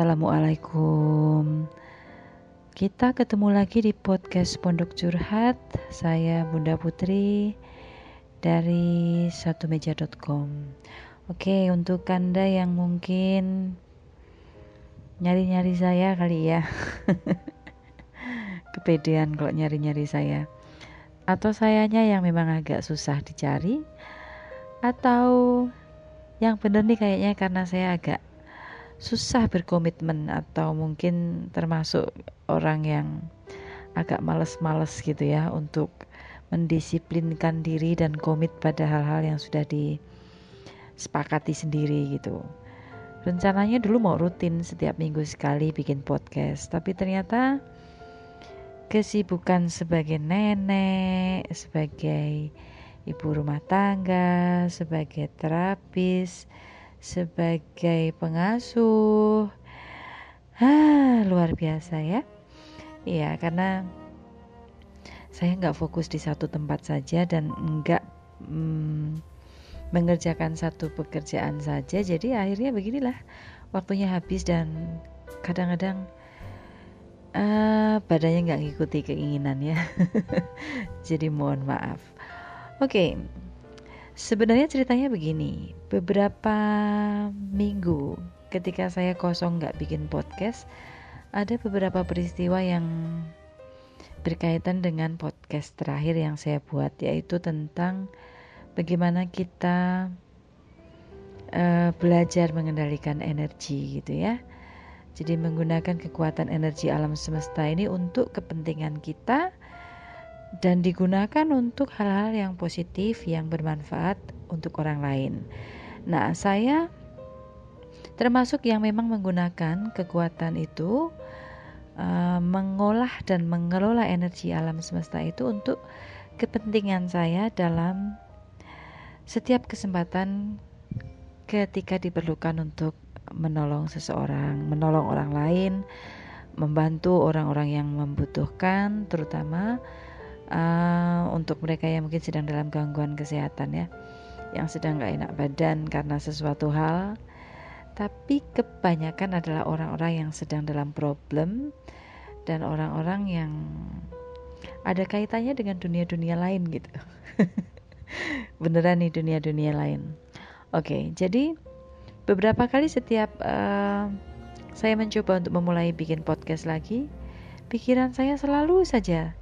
Assalamualaikum. Kita ketemu lagi di podcast Pondok Curhat. Saya Bunda Putri dari satumeja.com. Oke, untuk Anda yang mungkin nyari-nyari saya kali ya. Kepedean kalau nyari-nyari saya. Atau sayanya yang memang agak susah dicari atau yang bener nih kayaknya karena saya agak susah berkomitmen atau mungkin termasuk orang yang agak males-males gitu ya untuk mendisiplinkan diri dan komit pada hal-hal yang sudah disepakati sendiri gitu. Rencananya dulu mau rutin setiap minggu sekali bikin podcast, tapi ternyata kesibukan sebagai nenek, sebagai ibu rumah tangga, sebagai terapis, sebagai pengasuh. Ah, luar biasa ya. Iya, karena saya nggak fokus di satu tempat saja dan nggak hmm, mengerjakan satu pekerjaan saja. Jadi akhirnya beginilah waktunya habis dan kadang-kadang uh, badannya nggak ngikuti keinginan ya. Jadi mohon maaf. Oke, okay. Sebenarnya ceritanya begini, beberapa minggu ketika saya kosong nggak bikin podcast, ada beberapa peristiwa yang berkaitan dengan podcast terakhir yang saya buat, yaitu tentang bagaimana kita uh, belajar mengendalikan energi gitu ya. Jadi menggunakan kekuatan energi alam semesta ini untuk kepentingan kita dan digunakan untuk hal-hal yang positif yang bermanfaat untuk orang lain. Nah, saya termasuk yang memang menggunakan kekuatan itu uh, mengolah dan mengelola energi alam semesta itu untuk kepentingan saya dalam setiap kesempatan ketika diperlukan untuk menolong seseorang, menolong orang lain, membantu orang-orang yang membutuhkan, terutama uh, untuk mereka yang mungkin sedang dalam gangguan kesehatan ya yang sedang gak enak badan karena sesuatu hal. Tapi kebanyakan adalah orang-orang yang sedang dalam problem dan orang-orang yang ada kaitannya dengan dunia-dunia lain gitu. Beneran nih dunia-dunia lain. Oke jadi beberapa kali setiap uh, saya mencoba untuk memulai bikin podcast lagi pikiran saya selalu saja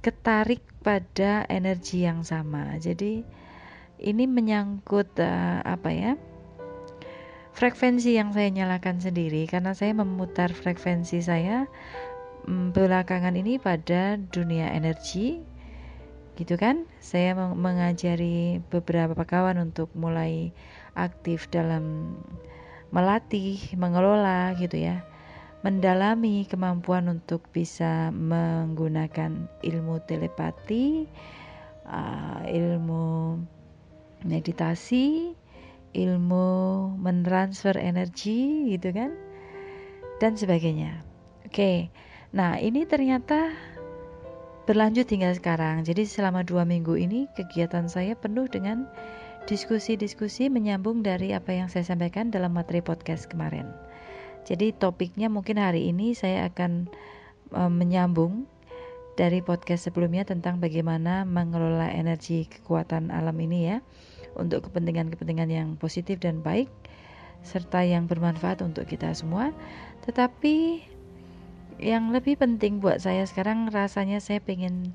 ketarik pada energi yang sama. Jadi ini menyangkut uh, apa ya? Frekuensi yang saya nyalakan sendiri karena saya memutar frekuensi saya um, belakangan ini pada dunia energi gitu kan saya mengajari beberapa kawan untuk mulai aktif dalam melatih mengelola gitu ya mendalami kemampuan untuk bisa menggunakan ilmu telepati, uh, ilmu meditasi, ilmu mentransfer energi gitu kan dan sebagainya. Oke, nah ini ternyata berlanjut hingga sekarang. Jadi selama dua minggu ini kegiatan saya penuh dengan diskusi-diskusi menyambung dari apa yang saya sampaikan dalam materi podcast kemarin. Jadi topiknya mungkin hari ini saya akan uh, menyambung dari podcast sebelumnya tentang bagaimana mengelola energi kekuatan alam ini ya untuk kepentingan-kepentingan yang positif dan baik serta yang bermanfaat untuk kita semua. Tetapi yang lebih penting buat saya sekarang rasanya saya pengen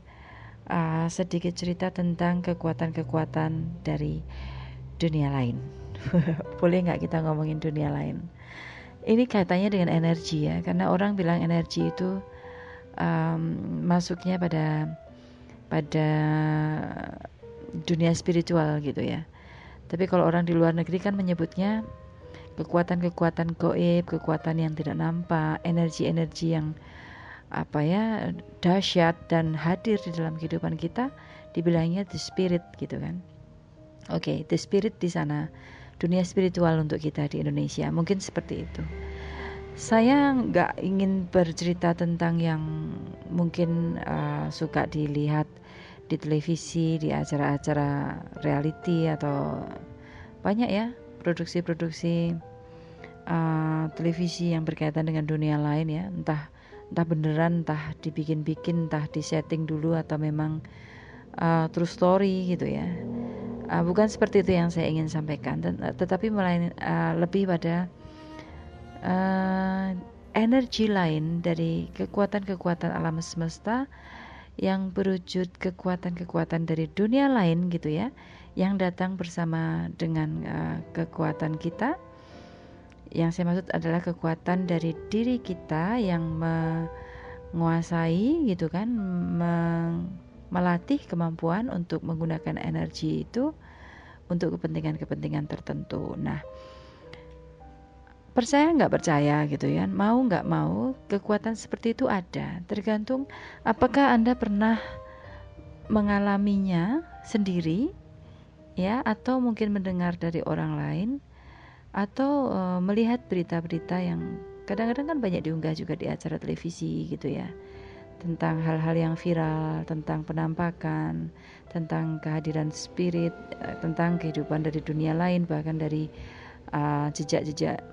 uh, sedikit cerita tentang kekuatan-kekuatan dari dunia lain. Boleh nggak kita ngomongin dunia lain? ini kaitannya dengan energi ya karena orang bilang energi itu um, masuknya pada pada dunia spiritual gitu ya tapi kalau orang di luar negeri kan menyebutnya kekuatan-kekuatan goib kekuatan yang tidak nampak energi-energi yang apa ya dahsyat dan hadir di dalam kehidupan kita dibilangnya the spirit gitu kan oke okay, the spirit di sana dunia spiritual untuk kita di Indonesia. Mungkin seperti itu. Saya nggak ingin bercerita tentang yang mungkin uh, suka dilihat di televisi, di acara-acara reality atau banyak ya produksi-produksi uh, televisi yang berkaitan dengan dunia lain ya. Entah entah beneran entah dibikin-bikin entah disetting dulu atau memang uh, true story gitu ya. Uh, bukan seperti itu yang saya ingin sampaikan tetapi melain uh, lebih pada uh, energi lain dari kekuatan-kekuatan alam semesta yang berwujud kekuatan-kekuatan dari dunia lain gitu ya yang datang bersama dengan uh, kekuatan kita. Yang saya maksud adalah kekuatan dari diri kita yang menguasai gitu kan melatih kemampuan untuk menggunakan energi itu untuk kepentingan-kepentingan tertentu. Nah percaya nggak percaya gitu ya? Mau nggak mau kekuatan seperti itu ada. Tergantung apakah anda pernah mengalaminya sendiri ya atau mungkin mendengar dari orang lain atau uh, melihat berita-berita yang kadang-kadang kan banyak diunggah juga di acara televisi gitu ya tentang hal-hal yang viral tentang penampakan tentang kehadiran spirit uh, tentang kehidupan dari dunia lain bahkan dari eh, jejak-jejak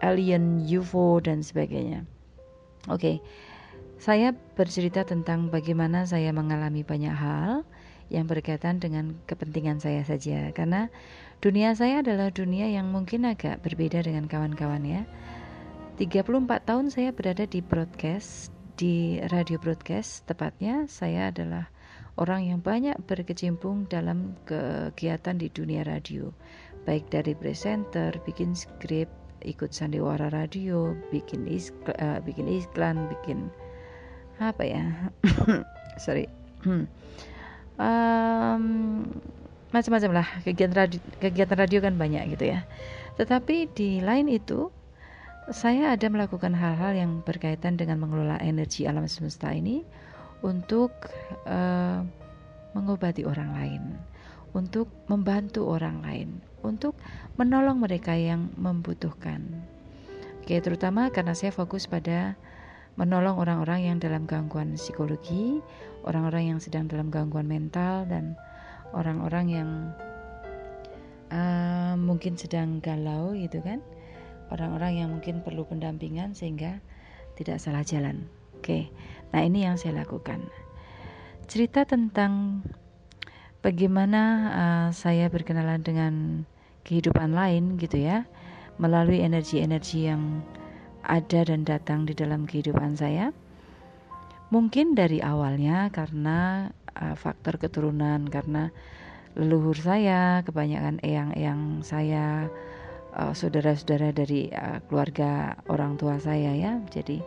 alien, UFO dan sebagainya. Oke, okay. saya bercerita tentang bagaimana saya mengalami banyak hal yang berkaitan dengan kepentingan saya saja karena dunia saya adalah dunia yang mungkin agak berbeda dengan kawan-kawan ya. 34 tahun saya berada di broadcast, di radio broadcast tepatnya saya adalah orang yang banyak berkecimpung dalam kegiatan di dunia radio baik dari presenter, bikin skrip, ikut sandiwara radio, bikin iklan, uh, bikin iklan, bikin apa ya? Sorry. um, macam-macam lah kegiatan radio, kegiatan radio kan banyak gitu ya. Tetapi di lain itu saya ada melakukan hal-hal yang berkaitan dengan mengelola energi alam semesta ini untuk uh, mengobati orang lain, untuk membantu orang lain, untuk menolong mereka yang membutuhkan. Oke, terutama karena saya fokus pada menolong orang-orang yang dalam gangguan psikologi, orang-orang yang sedang dalam gangguan mental dan orang-orang yang uh, mungkin sedang galau gitu kan. Orang-orang yang mungkin perlu pendampingan sehingga tidak salah jalan. Oke. Nah, ini yang saya lakukan. Cerita tentang bagaimana uh, saya berkenalan dengan kehidupan lain gitu ya melalui energi-energi yang ada dan datang di dalam kehidupan saya. Mungkin dari awalnya karena uh, faktor keturunan karena leluhur saya kebanyakan eyang-eyang saya uh, saudara-saudara dari uh, keluarga orang tua saya ya. Jadi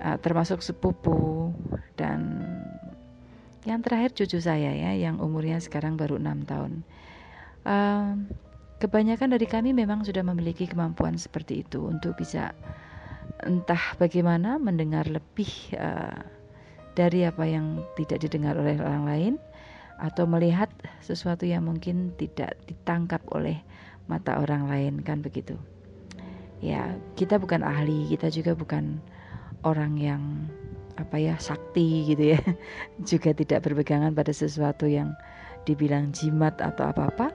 uh, termasuk sepupu dan yang terakhir cucu saya ya, yang umurnya sekarang baru enam tahun. Uh, kebanyakan dari kami memang sudah memiliki kemampuan seperti itu untuk bisa entah bagaimana mendengar lebih uh, dari apa yang tidak didengar oleh orang lain atau melihat sesuatu yang mungkin tidak ditangkap oleh mata orang lain kan begitu. Ya, kita bukan ahli, kita juga bukan orang yang apa ya sakti gitu ya. Juga tidak berpegangan pada sesuatu yang dibilang jimat atau apa-apa.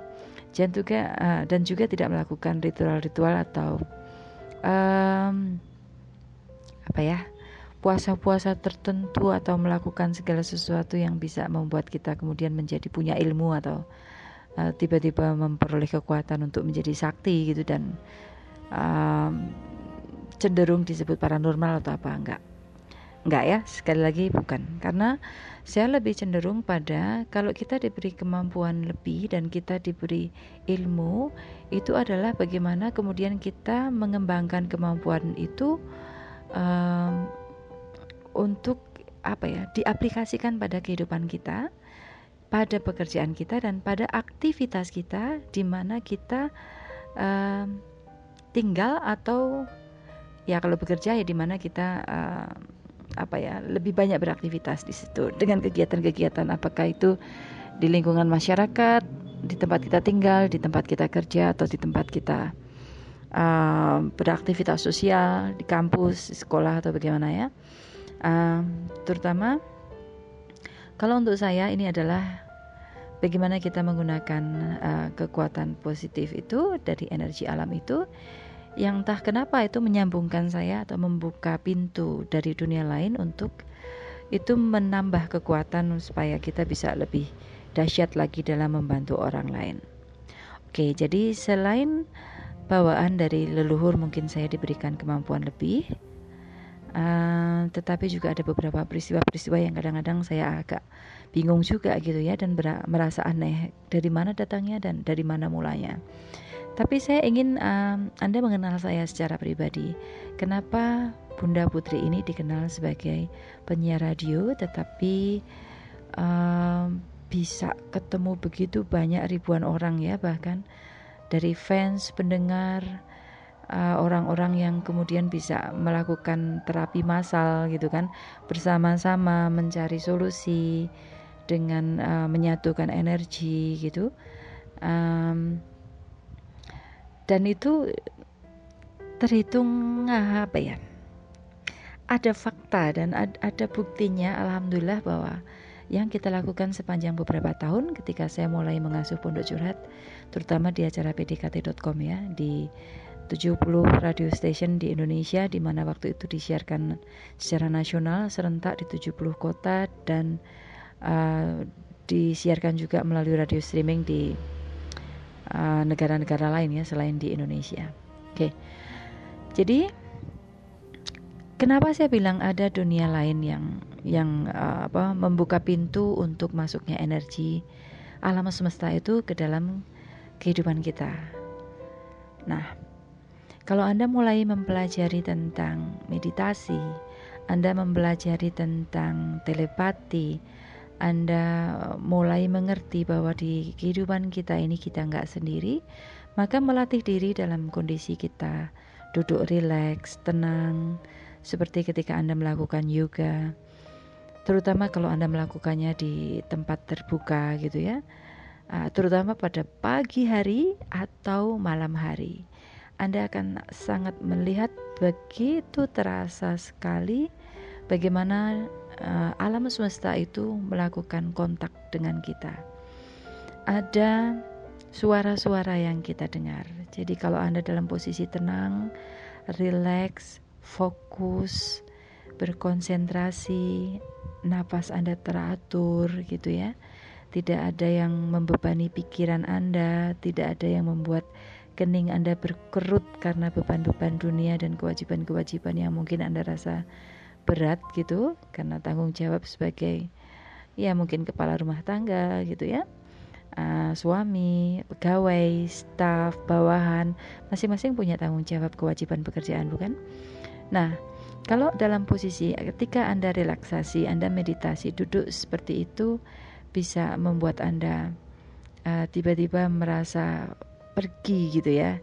Dan juga uh, dan juga tidak melakukan ritual-ritual atau um, apa ya puasa-puasa tertentu atau melakukan segala sesuatu yang bisa membuat kita kemudian menjadi punya ilmu atau uh, tiba-tiba memperoleh kekuatan untuk menjadi sakti gitu dan um, cenderung disebut paranormal atau apa enggak Enggak ya, sekali lagi bukan. Karena saya lebih cenderung pada kalau kita diberi kemampuan lebih dan kita diberi ilmu, itu adalah bagaimana kemudian kita mengembangkan kemampuan itu um, untuk apa ya, diaplikasikan pada kehidupan kita, pada pekerjaan kita dan pada aktivitas kita di mana kita um, tinggal atau ya kalau bekerja ya di mana kita uh, apa ya lebih banyak beraktivitas di situ. Dengan kegiatan-kegiatan apakah itu di lingkungan masyarakat di tempat kita tinggal di tempat kita kerja atau di tempat kita uh, beraktivitas sosial di kampus di sekolah atau bagaimana ya. Uh, terutama kalau untuk saya ini adalah bagaimana kita menggunakan uh, kekuatan positif itu dari energi alam itu yang entah kenapa itu menyambungkan saya atau membuka pintu dari dunia lain untuk itu menambah kekuatan supaya kita bisa lebih dahsyat lagi dalam membantu orang lain. Oke, jadi selain bawaan dari leluhur mungkin saya diberikan kemampuan lebih, uh, tetapi juga ada beberapa peristiwa-peristiwa yang kadang-kadang saya agak bingung juga gitu ya dan merasa aneh dari mana datangnya dan dari mana mulanya. Tapi saya ingin um, Anda mengenal saya secara pribadi. Kenapa Bunda Putri ini dikenal sebagai penyiar radio, tetapi um, bisa ketemu begitu banyak ribuan orang ya bahkan dari fans, pendengar, orang-orang uh, yang kemudian bisa melakukan terapi massal gitu kan bersama-sama mencari solusi dengan uh, menyatukan energi gitu. Um, dan itu terhitung apa ya? Ada fakta dan ada buktinya alhamdulillah bahwa yang kita lakukan sepanjang beberapa tahun ketika saya mulai mengasuh pondok curhat terutama di acara pdkt.com ya di 70 radio station di Indonesia di mana waktu itu disiarkan secara nasional serentak di 70 kota dan uh, disiarkan juga melalui radio streaming di negara-negara uh, lain ya selain di Indonesia. Oke, jadi kenapa saya bilang ada dunia lain yang yang uh, apa membuka pintu untuk masuknya energi alam semesta itu ke dalam kehidupan kita. Nah, kalau Anda mulai mempelajari tentang meditasi, Anda mempelajari tentang telepati, anda mulai mengerti bahwa di kehidupan kita ini kita nggak sendiri, maka melatih diri dalam kondisi kita. Duduk rileks, tenang, seperti ketika Anda melakukan yoga, terutama kalau Anda melakukannya di tempat terbuka gitu ya, uh, terutama pada pagi hari atau malam hari. Anda akan sangat melihat begitu terasa sekali bagaimana uh, alam semesta itu melakukan kontak dengan kita. Ada suara-suara yang kita dengar. Jadi kalau Anda dalam posisi tenang, rileks, fokus, berkonsentrasi, napas Anda teratur gitu ya. Tidak ada yang membebani pikiran Anda, tidak ada yang membuat kening Anda berkerut karena beban-beban dunia dan kewajiban-kewajiban yang mungkin Anda rasa berat gitu karena tanggung jawab sebagai ya mungkin kepala rumah tangga gitu ya. Uh, suami pegawai staf bawahan masing-masing punya tanggung jawab kewajiban pekerjaan bukan nah kalau dalam posisi ketika anda relaksasi anda meditasi duduk seperti itu bisa membuat anda uh, tiba-tiba merasa pergi gitu ya.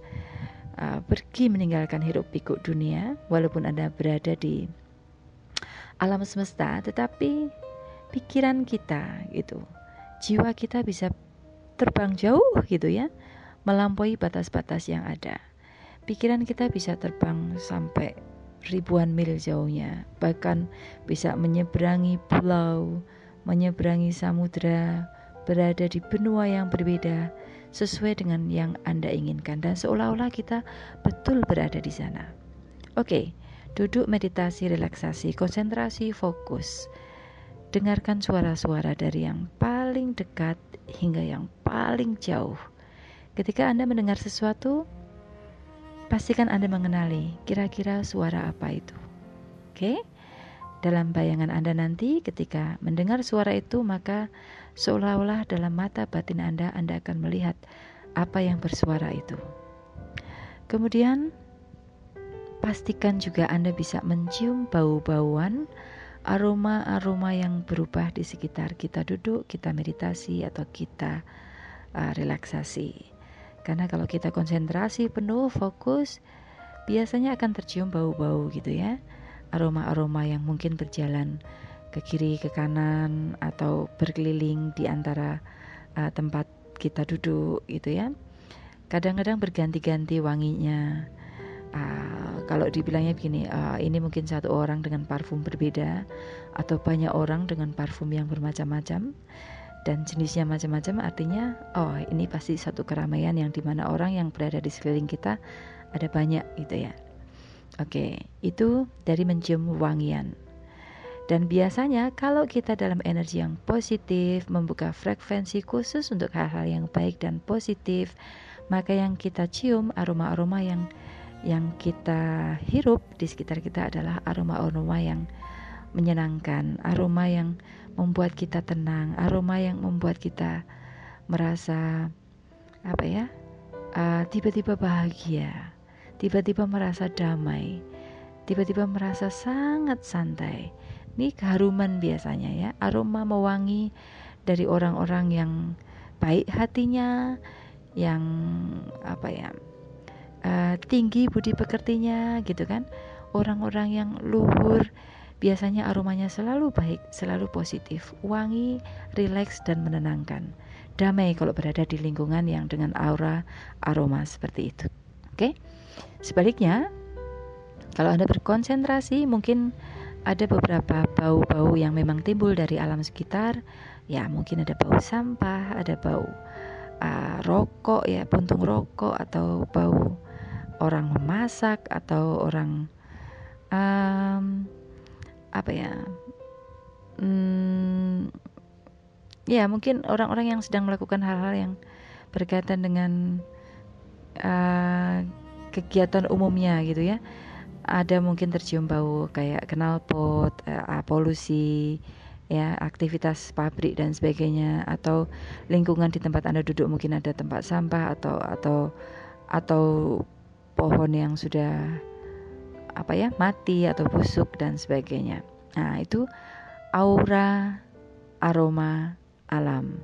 Uh, pergi meninggalkan hiruk pikuk dunia walaupun anda berada di alam semesta, tetapi pikiran kita gitu, jiwa kita bisa terbang jauh gitu ya, melampaui batas-batas yang ada. Pikiran kita bisa terbang sampai ribuan mil jauhnya, bahkan bisa menyeberangi pulau, menyeberangi samudera, berada di benua yang berbeda sesuai dengan yang Anda inginkan dan seolah-olah kita betul berada di sana. Oke, okay, Duduk meditasi, relaksasi, konsentrasi, fokus. Dengarkan suara-suara dari yang paling dekat hingga yang paling jauh. Ketika Anda mendengar sesuatu, pastikan Anda mengenali kira-kira suara apa itu. Oke? Dalam bayangan Anda nanti ketika mendengar suara itu, maka seolah-olah dalam mata batin Anda Anda akan melihat apa yang bersuara itu. Kemudian Pastikan juga Anda bisa mencium bau-bauan, aroma-aroma yang berubah di sekitar kita duduk, kita meditasi, atau kita uh, relaksasi. Karena kalau kita konsentrasi penuh, fokus, biasanya akan tercium bau-bau gitu ya. Aroma-aroma yang mungkin berjalan ke kiri, ke kanan, atau berkeliling di antara uh, tempat kita duduk gitu ya. Kadang-kadang berganti-ganti wanginya uh, kalau dibilangnya begini uh, ini mungkin satu orang dengan parfum berbeda atau banyak orang dengan parfum yang bermacam-macam dan jenisnya macam-macam artinya oh ini pasti satu keramaian yang di mana orang yang berada di sekeliling kita ada banyak gitu ya. Oke itu dari mencium wangian. Dan biasanya kalau kita dalam energi yang positif, membuka frekuensi khusus untuk hal-hal yang baik dan positif, maka yang kita cium aroma-aroma yang yang kita hirup di sekitar kita adalah aroma-aroma yang menyenangkan, aroma yang membuat kita tenang, aroma yang membuat kita merasa apa ya? tiba tiba-tiba bahagia, tiba-tiba merasa damai, tiba-tiba merasa sangat santai. Ini keharuman biasanya ya, aroma mewangi dari orang-orang yang baik hatinya, yang apa ya? Uh, tinggi budi pekertinya gitu kan. Orang-orang yang luhur biasanya aromanya selalu baik, selalu positif, wangi, rileks dan menenangkan. Damai kalau berada di lingkungan yang dengan aura aroma seperti itu. Oke. Sebaliknya, kalau Anda berkonsentrasi mungkin ada beberapa bau-bau yang memang timbul dari alam sekitar ya mungkin ada bau sampah ada bau uh, rokok ya puntung rokok atau bau orang memasak atau orang um, apa ya hmm, ya mungkin orang-orang yang sedang melakukan hal-hal yang berkaitan dengan uh, kegiatan umumnya gitu ya. Ada mungkin tercium bau kayak knalpot, uh, polusi, ya aktivitas pabrik dan sebagainya atau lingkungan di tempat anda duduk mungkin ada tempat sampah atau atau atau pohon yang sudah apa ya mati atau busuk dan sebagainya. Nah itu aura aroma alam.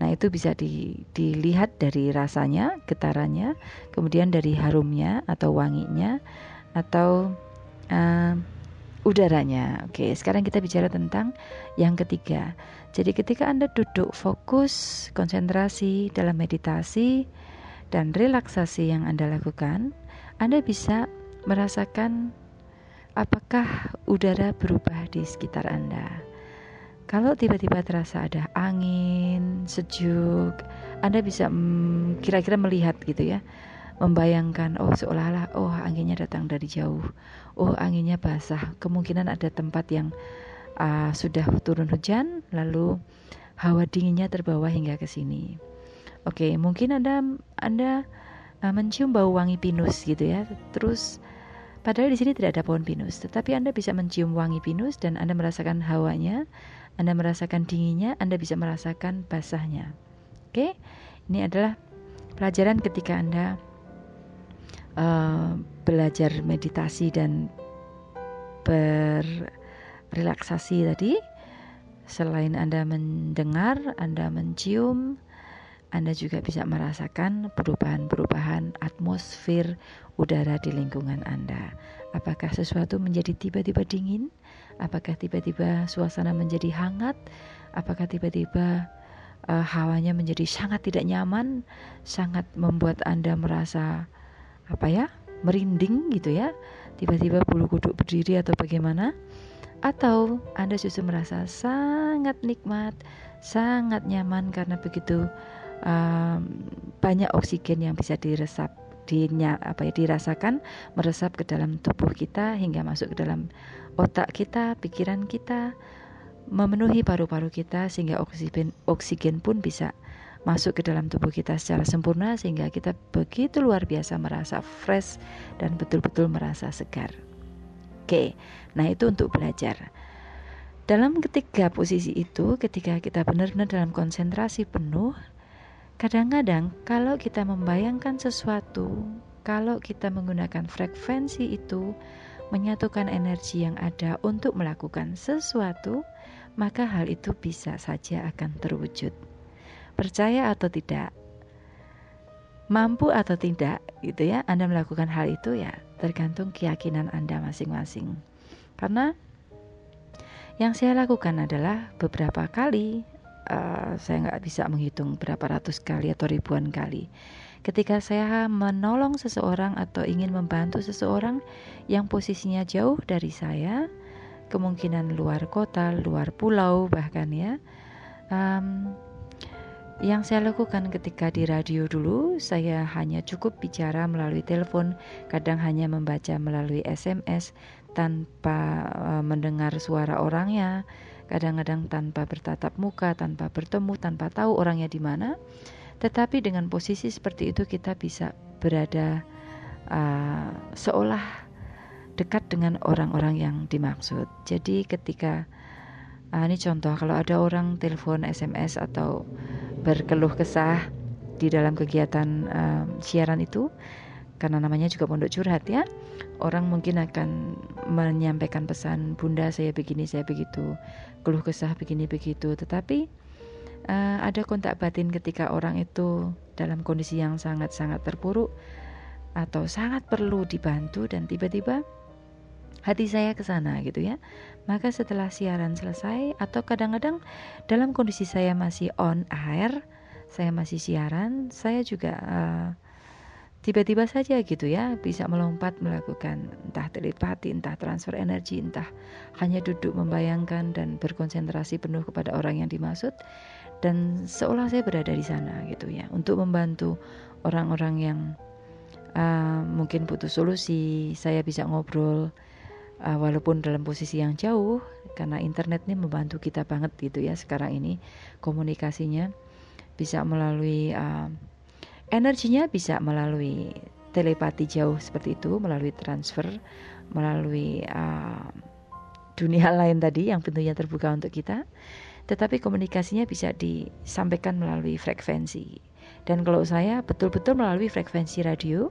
Nah itu bisa di, dilihat dari rasanya, getarannya, kemudian dari harumnya atau wanginya, atau uh, udaranya. Oke, sekarang kita bicara tentang yang ketiga. Jadi ketika Anda duduk fokus, konsentrasi dalam meditasi dan relaksasi yang Anda lakukan, Anda bisa merasakan apakah udara berubah di sekitar Anda. Kalau tiba-tiba terasa ada angin sejuk, Anda bisa mm, kira-kira mm, melihat gitu ya membayangkan oh seolah-olah oh anginnya datang dari jauh oh anginnya basah kemungkinan ada tempat yang uh, sudah turun hujan lalu hawa dinginnya terbawa hingga ke sini oke mungkin anda anda uh, mencium bau wangi pinus gitu ya. Terus padahal di sini tidak ada pohon pinus tetapi anda bisa mencium wangi pinus dan anda merasakan hawanya anda merasakan dinginnya anda bisa merasakan basahnya. Oke ini adalah pelajaran ketika anda uh, belajar meditasi dan berrelaksasi tadi. Selain Anda mendengar, Anda mencium, Anda juga bisa merasakan perubahan-perubahan atmosfer udara di lingkungan Anda. Apakah sesuatu menjadi tiba-tiba dingin? Apakah tiba-tiba suasana menjadi hangat? Apakah tiba-tiba uh, hawanya menjadi sangat tidak nyaman, sangat membuat Anda merasa apa ya merinding gitu ya tiba-tiba bulu kuduk berdiri atau bagaimana atau Anda justru merasa sangat nikmat sangat nyaman karena begitu um, banyak oksigen yang bisa diresap dinya, apa ya dirasakan meresap ke dalam tubuh kita hingga masuk ke dalam otak kita pikiran kita memenuhi paru-paru kita sehingga oksigen oksigen pun bisa masuk ke dalam tubuh kita secara sempurna sehingga kita begitu luar biasa merasa fresh dan betul-betul merasa segar. Oke, nah itu untuk belajar. Dalam ketiga posisi itu, ketika kita benar-benar dalam konsentrasi penuh, kadang-kadang kalau kita membayangkan sesuatu, kalau kita menggunakan frekuensi itu, menyatukan energi yang ada untuk melakukan sesuatu, maka hal itu bisa saja akan terwujud percaya atau tidak, mampu atau tidak, gitu ya, Anda melakukan hal itu ya tergantung keyakinan Anda masing-masing. Karena yang saya lakukan adalah beberapa kali, uh, saya nggak bisa menghitung berapa ratus kali atau ribuan kali. Ketika saya menolong seseorang atau ingin membantu seseorang yang posisinya jauh dari saya, kemungkinan luar kota, luar pulau bahkan ya, um, Yang saya lakukan ketika di radio dulu, saya hanya cukup bicara melalui telepon, kadang hanya membaca melalui SMS tanpa uh, mendengar suara orangnya, kadang-kadang tanpa bertatap muka, tanpa bertemu, tanpa tahu orangnya di mana. Tetapi dengan posisi seperti itu kita bisa berada uh, seolah dekat dengan orang-orang yang dimaksud. Jadi ketika uh, ini contoh kalau ada orang telepon, SMS atau berkeluh kesah di dalam kegiatan um, siaran itu karena namanya juga pondok curhat ya orang mungkin akan menyampaikan pesan bunda saya begini saya begitu keluh kesah begini begitu tetapi uh, ada kontak batin ketika orang itu dalam kondisi yang sangat-sangat terpuruk atau sangat perlu dibantu dan tiba-tiba hati saya ke sana gitu ya. Maka setelah siaran selesai atau kadang-kadang dalam kondisi saya masih on air, saya masih siaran, saya juga uh, tiba-tiba saja gitu ya bisa melompat melakukan entah telepati, entah transfer energi, entah hanya duduk membayangkan dan berkonsentrasi penuh kepada orang yang dimaksud. Dan seolah saya berada di sana gitu ya untuk membantu orang-orang yang uh, mungkin butuh solusi, saya bisa ngobrol uh, walaupun dalam posisi yang jauh karena internet ini membantu kita banget gitu ya sekarang ini komunikasinya. Bisa melalui uh, energinya bisa melalui telepati jauh seperti itu melalui transfer melalui uh, dunia lain tadi yang pintunya terbuka untuk kita tetapi komunikasinya bisa disampaikan melalui frekuensi dan kalau saya betul-betul melalui frekuensi radio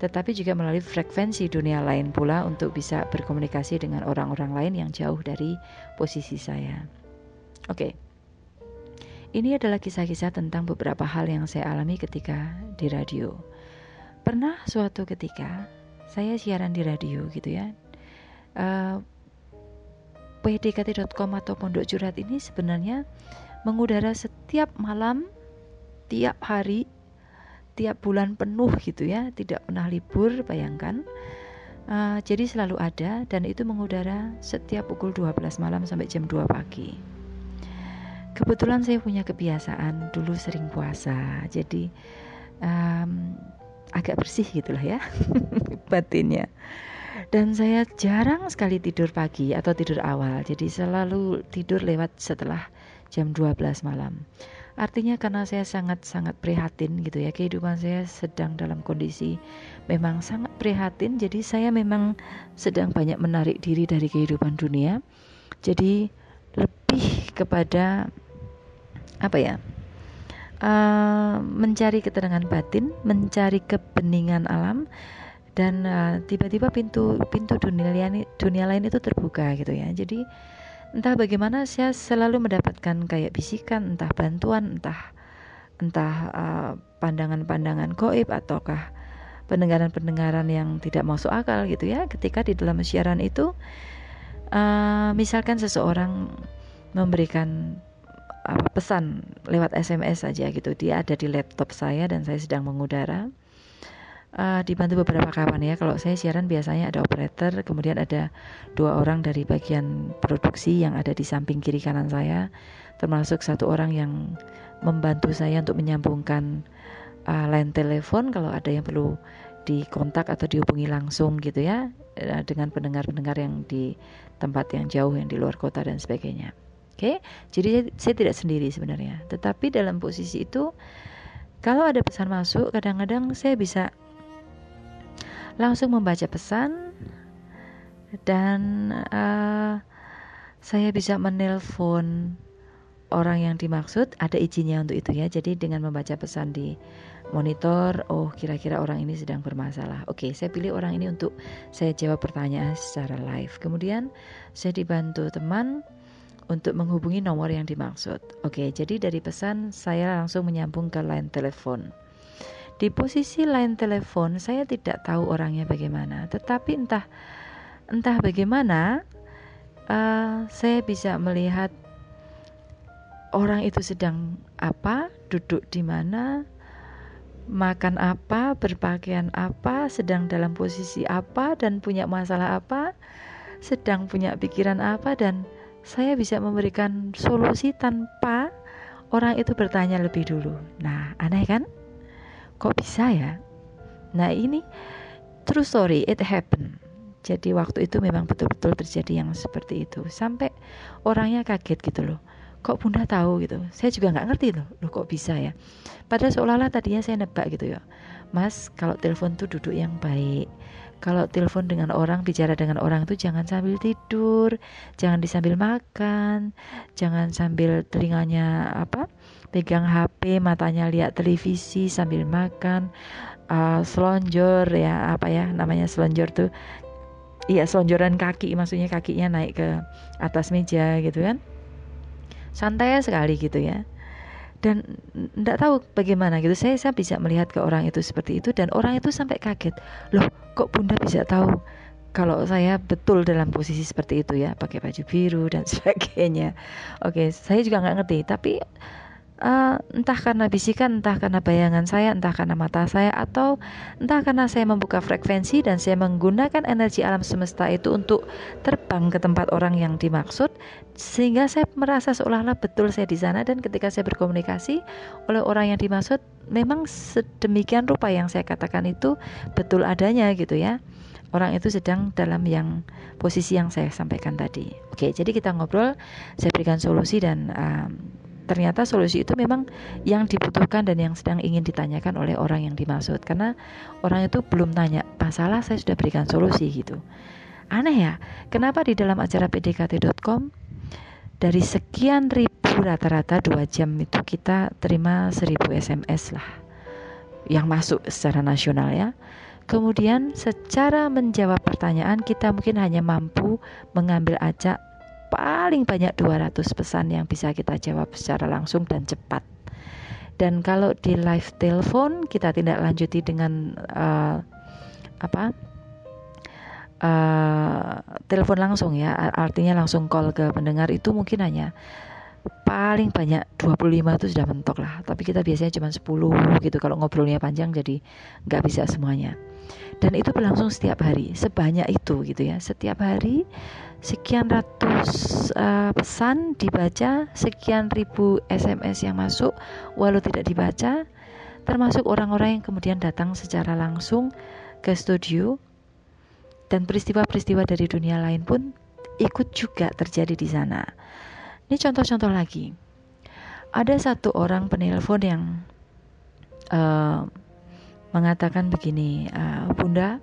tetapi juga melalui frekuensi dunia lain pula untuk bisa berkomunikasi dengan orang-orang lain yang jauh dari posisi saya. Oke. Okay. Ini adalah kisah-kisah tentang beberapa hal yang saya alami ketika di radio. Pernah suatu ketika saya siaran di radio gitu ya. Uh, eh, pdkt.com atau Pondok Curhat ini sebenarnya mengudara setiap malam, tiap hari tiap bulan penuh gitu ya, tidak pernah libur, bayangkan. Uh, jadi selalu ada dan itu mengudara setiap pukul 12 malam sampai jam 2 pagi. Kebetulan saya punya kebiasaan dulu sering puasa, jadi um, agak bersih gitulah ya batinnya. Dan saya jarang sekali tidur pagi atau tidur awal, jadi selalu tidur lewat setelah jam 12 malam. Artinya karena saya sangat-sangat prihatin gitu ya Kehidupan saya sedang dalam kondisi Memang sangat prihatin Jadi saya memang sedang banyak menarik diri dari kehidupan dunia Jadi lebih kepada Apa ya? Uh, Mencari ketenangan batin Mencari kebeningan alam dan uh, tiba-tiba pintu pintu dunia dunia lain itu terbuka gitu ya. Jadi entah bagaimana saya selalu mendapatkan kayak bisikan entah bantuan entah entah uh, pandangan-pandangan goib ataukah pendengaran-pendengaran yang tidak masuk akal gitu ya. Ketika di dalam siaran itu uh, misalkan seseorang memberikan uh, pesan lewat SMS saja gitu dia ada di laptop saya dan saya sedang mengudara uh, dibantu beberapa kawan ya. Kalau saya siaran biasanya ada operator, kemudian ada dua orang dari bagian produksi yang ada di samping kiri kanan saya, termasuk satu orang yang membantu saya untuk menyambungkan uh, line telepon kalau ada yang perlu dikontak atau dihubungi langsung gitu ya uh, dengan pendengar-pendengar yang di tempat yang jauh yang di luar kota dan sebagainya. Oke, jadi saya tidak sendiri sebenarnya. Tetapi dalam posisi itu kalau ada pesan masuk, kadang-kadang saya bisa langsung membaca pesan dan uh, saya bisa menelpon orang yang dimaksud ada izinnya untuk itu ya. Jadi dengan membaca pesan di monitor oh kira-kira orang ini sedang bermasalah. Oke saya pilih orang ini untuk saya jawab pertanyaan secara live. Kemudian saya dibantu teman untuk menghubungi nomor yang dimaksud. Oke jadi dari pesan saya langsung menyambung ke line telepon. Di posisi lain telepon saya tidak tahu orangnya bagaimana, tetapi entah entah bagaimana uh, saya bisa melihat orang itu sedang apa, duduk di mana, makan apa, berpakaian apa, sedang dalam posisi apa dan punya masalah apa, sedang punya pikiran apa dan saya bisa memberikan solusi tanpa orang itu bertanya lebih dulu. Nah, aneh kan? Kok bisa ya? Nah, ini true story, it happened. Jadi waktu itu memang betul-betul terjadi yang seperti itu. Sampai orangnya kaget gitu loh. Kok bunda tahu gitu? Saya juga nggak ngerti loh. Loh kok bisa ya? Padahal seolah-olah tadinya saya nebak gitu ya. Mas, kalau telepon tuh duduk yang baik kalau telepon dengan orang bicara dengan orang itu jangan sambil tidur jangan disambil makan jangan sambil telinganya apa pegang HP matanya lihat televisi sambil makan. Uh, selonjor ya apa ya namanya selonjor tuh iya selonjoran kaki maksudnya kakinya naik ke atas meja gitu kan. Santai sekali gitu ya dan tidak tahu bagaimana gitu. Saya saya bisa melihat ke orang itu seperti itu dan orang itu sampai kaget. Loh kok bunda bisa tahu kalau saya betul dalam posisi seperti itu ya? Pakai baju biru dan sebagainya. Oke saya juga nggak ngerti. Tapi uh, entah karena bisikan, entah karena bayangan saya, entah karena mata saya, atau entah karena saya membuka frekuensi dan saya menggunakan energi alam semesta itu untuk terbang ke tempat orang yang dimaksud, sehingga saya merasa seolah-olah betul saya di sana dan ketika saya berkomunikasi oleh orang yang dimaksud, memang sedemikian rupa yang saya katakan itu betul adanya gitu ya. Orang itu sedang dalam yang posisi yang saya sampaikan tadi. Oke, jadi kita ngobrol, saya berikan solusi dan um, ternyata solusi itu memang yang dibutuhkan dan yang sedang ingin ditanyakan oleh orang yang dimaksud. Karena orang itu belum tanya masalah saya sudah berikan solusi gitu. Aneh ya kenapa di dalam acara pdkt.com dari sekian ribu rata-rata dua jam itu kita terima seribu SMS lah yang masuk secara nasional ya. Kemudian secara menjawab pertanyaan kita mungkin hanya mampu mengambil acak paling banyak 200 pesan yang bisa kita jawab secara langsung dan cepat. Dan kalau di live telepon kita tidak lanjuti dengan uh, apa? Uh, telepon langsung ya, artinya langsung call ke pendengar itu mungkin hanya paling banyak 25 itu sudah mentok lah. Tapi kita biasanya cuma 10 gitu. Kalau ngobrolnya panjang jadi nggak bisa semuanya. Dan itu berlangsung setiap hari. Sebanyak itu gitu ya. Setiap hari sekian ratus uh, pesan dibaca, sekian ribu SMS yang masuk walau tidak dibaca, termasuk orang-orang yang kemudian datang secara langsung ke studio dan peristiwa-peristiwa dari dunia lain pun ikut juga terjadi di sana. Ini contoh-contoh lagi. Ada satu orang penelpon yang uh, mengatakan begini, uh, Bunda,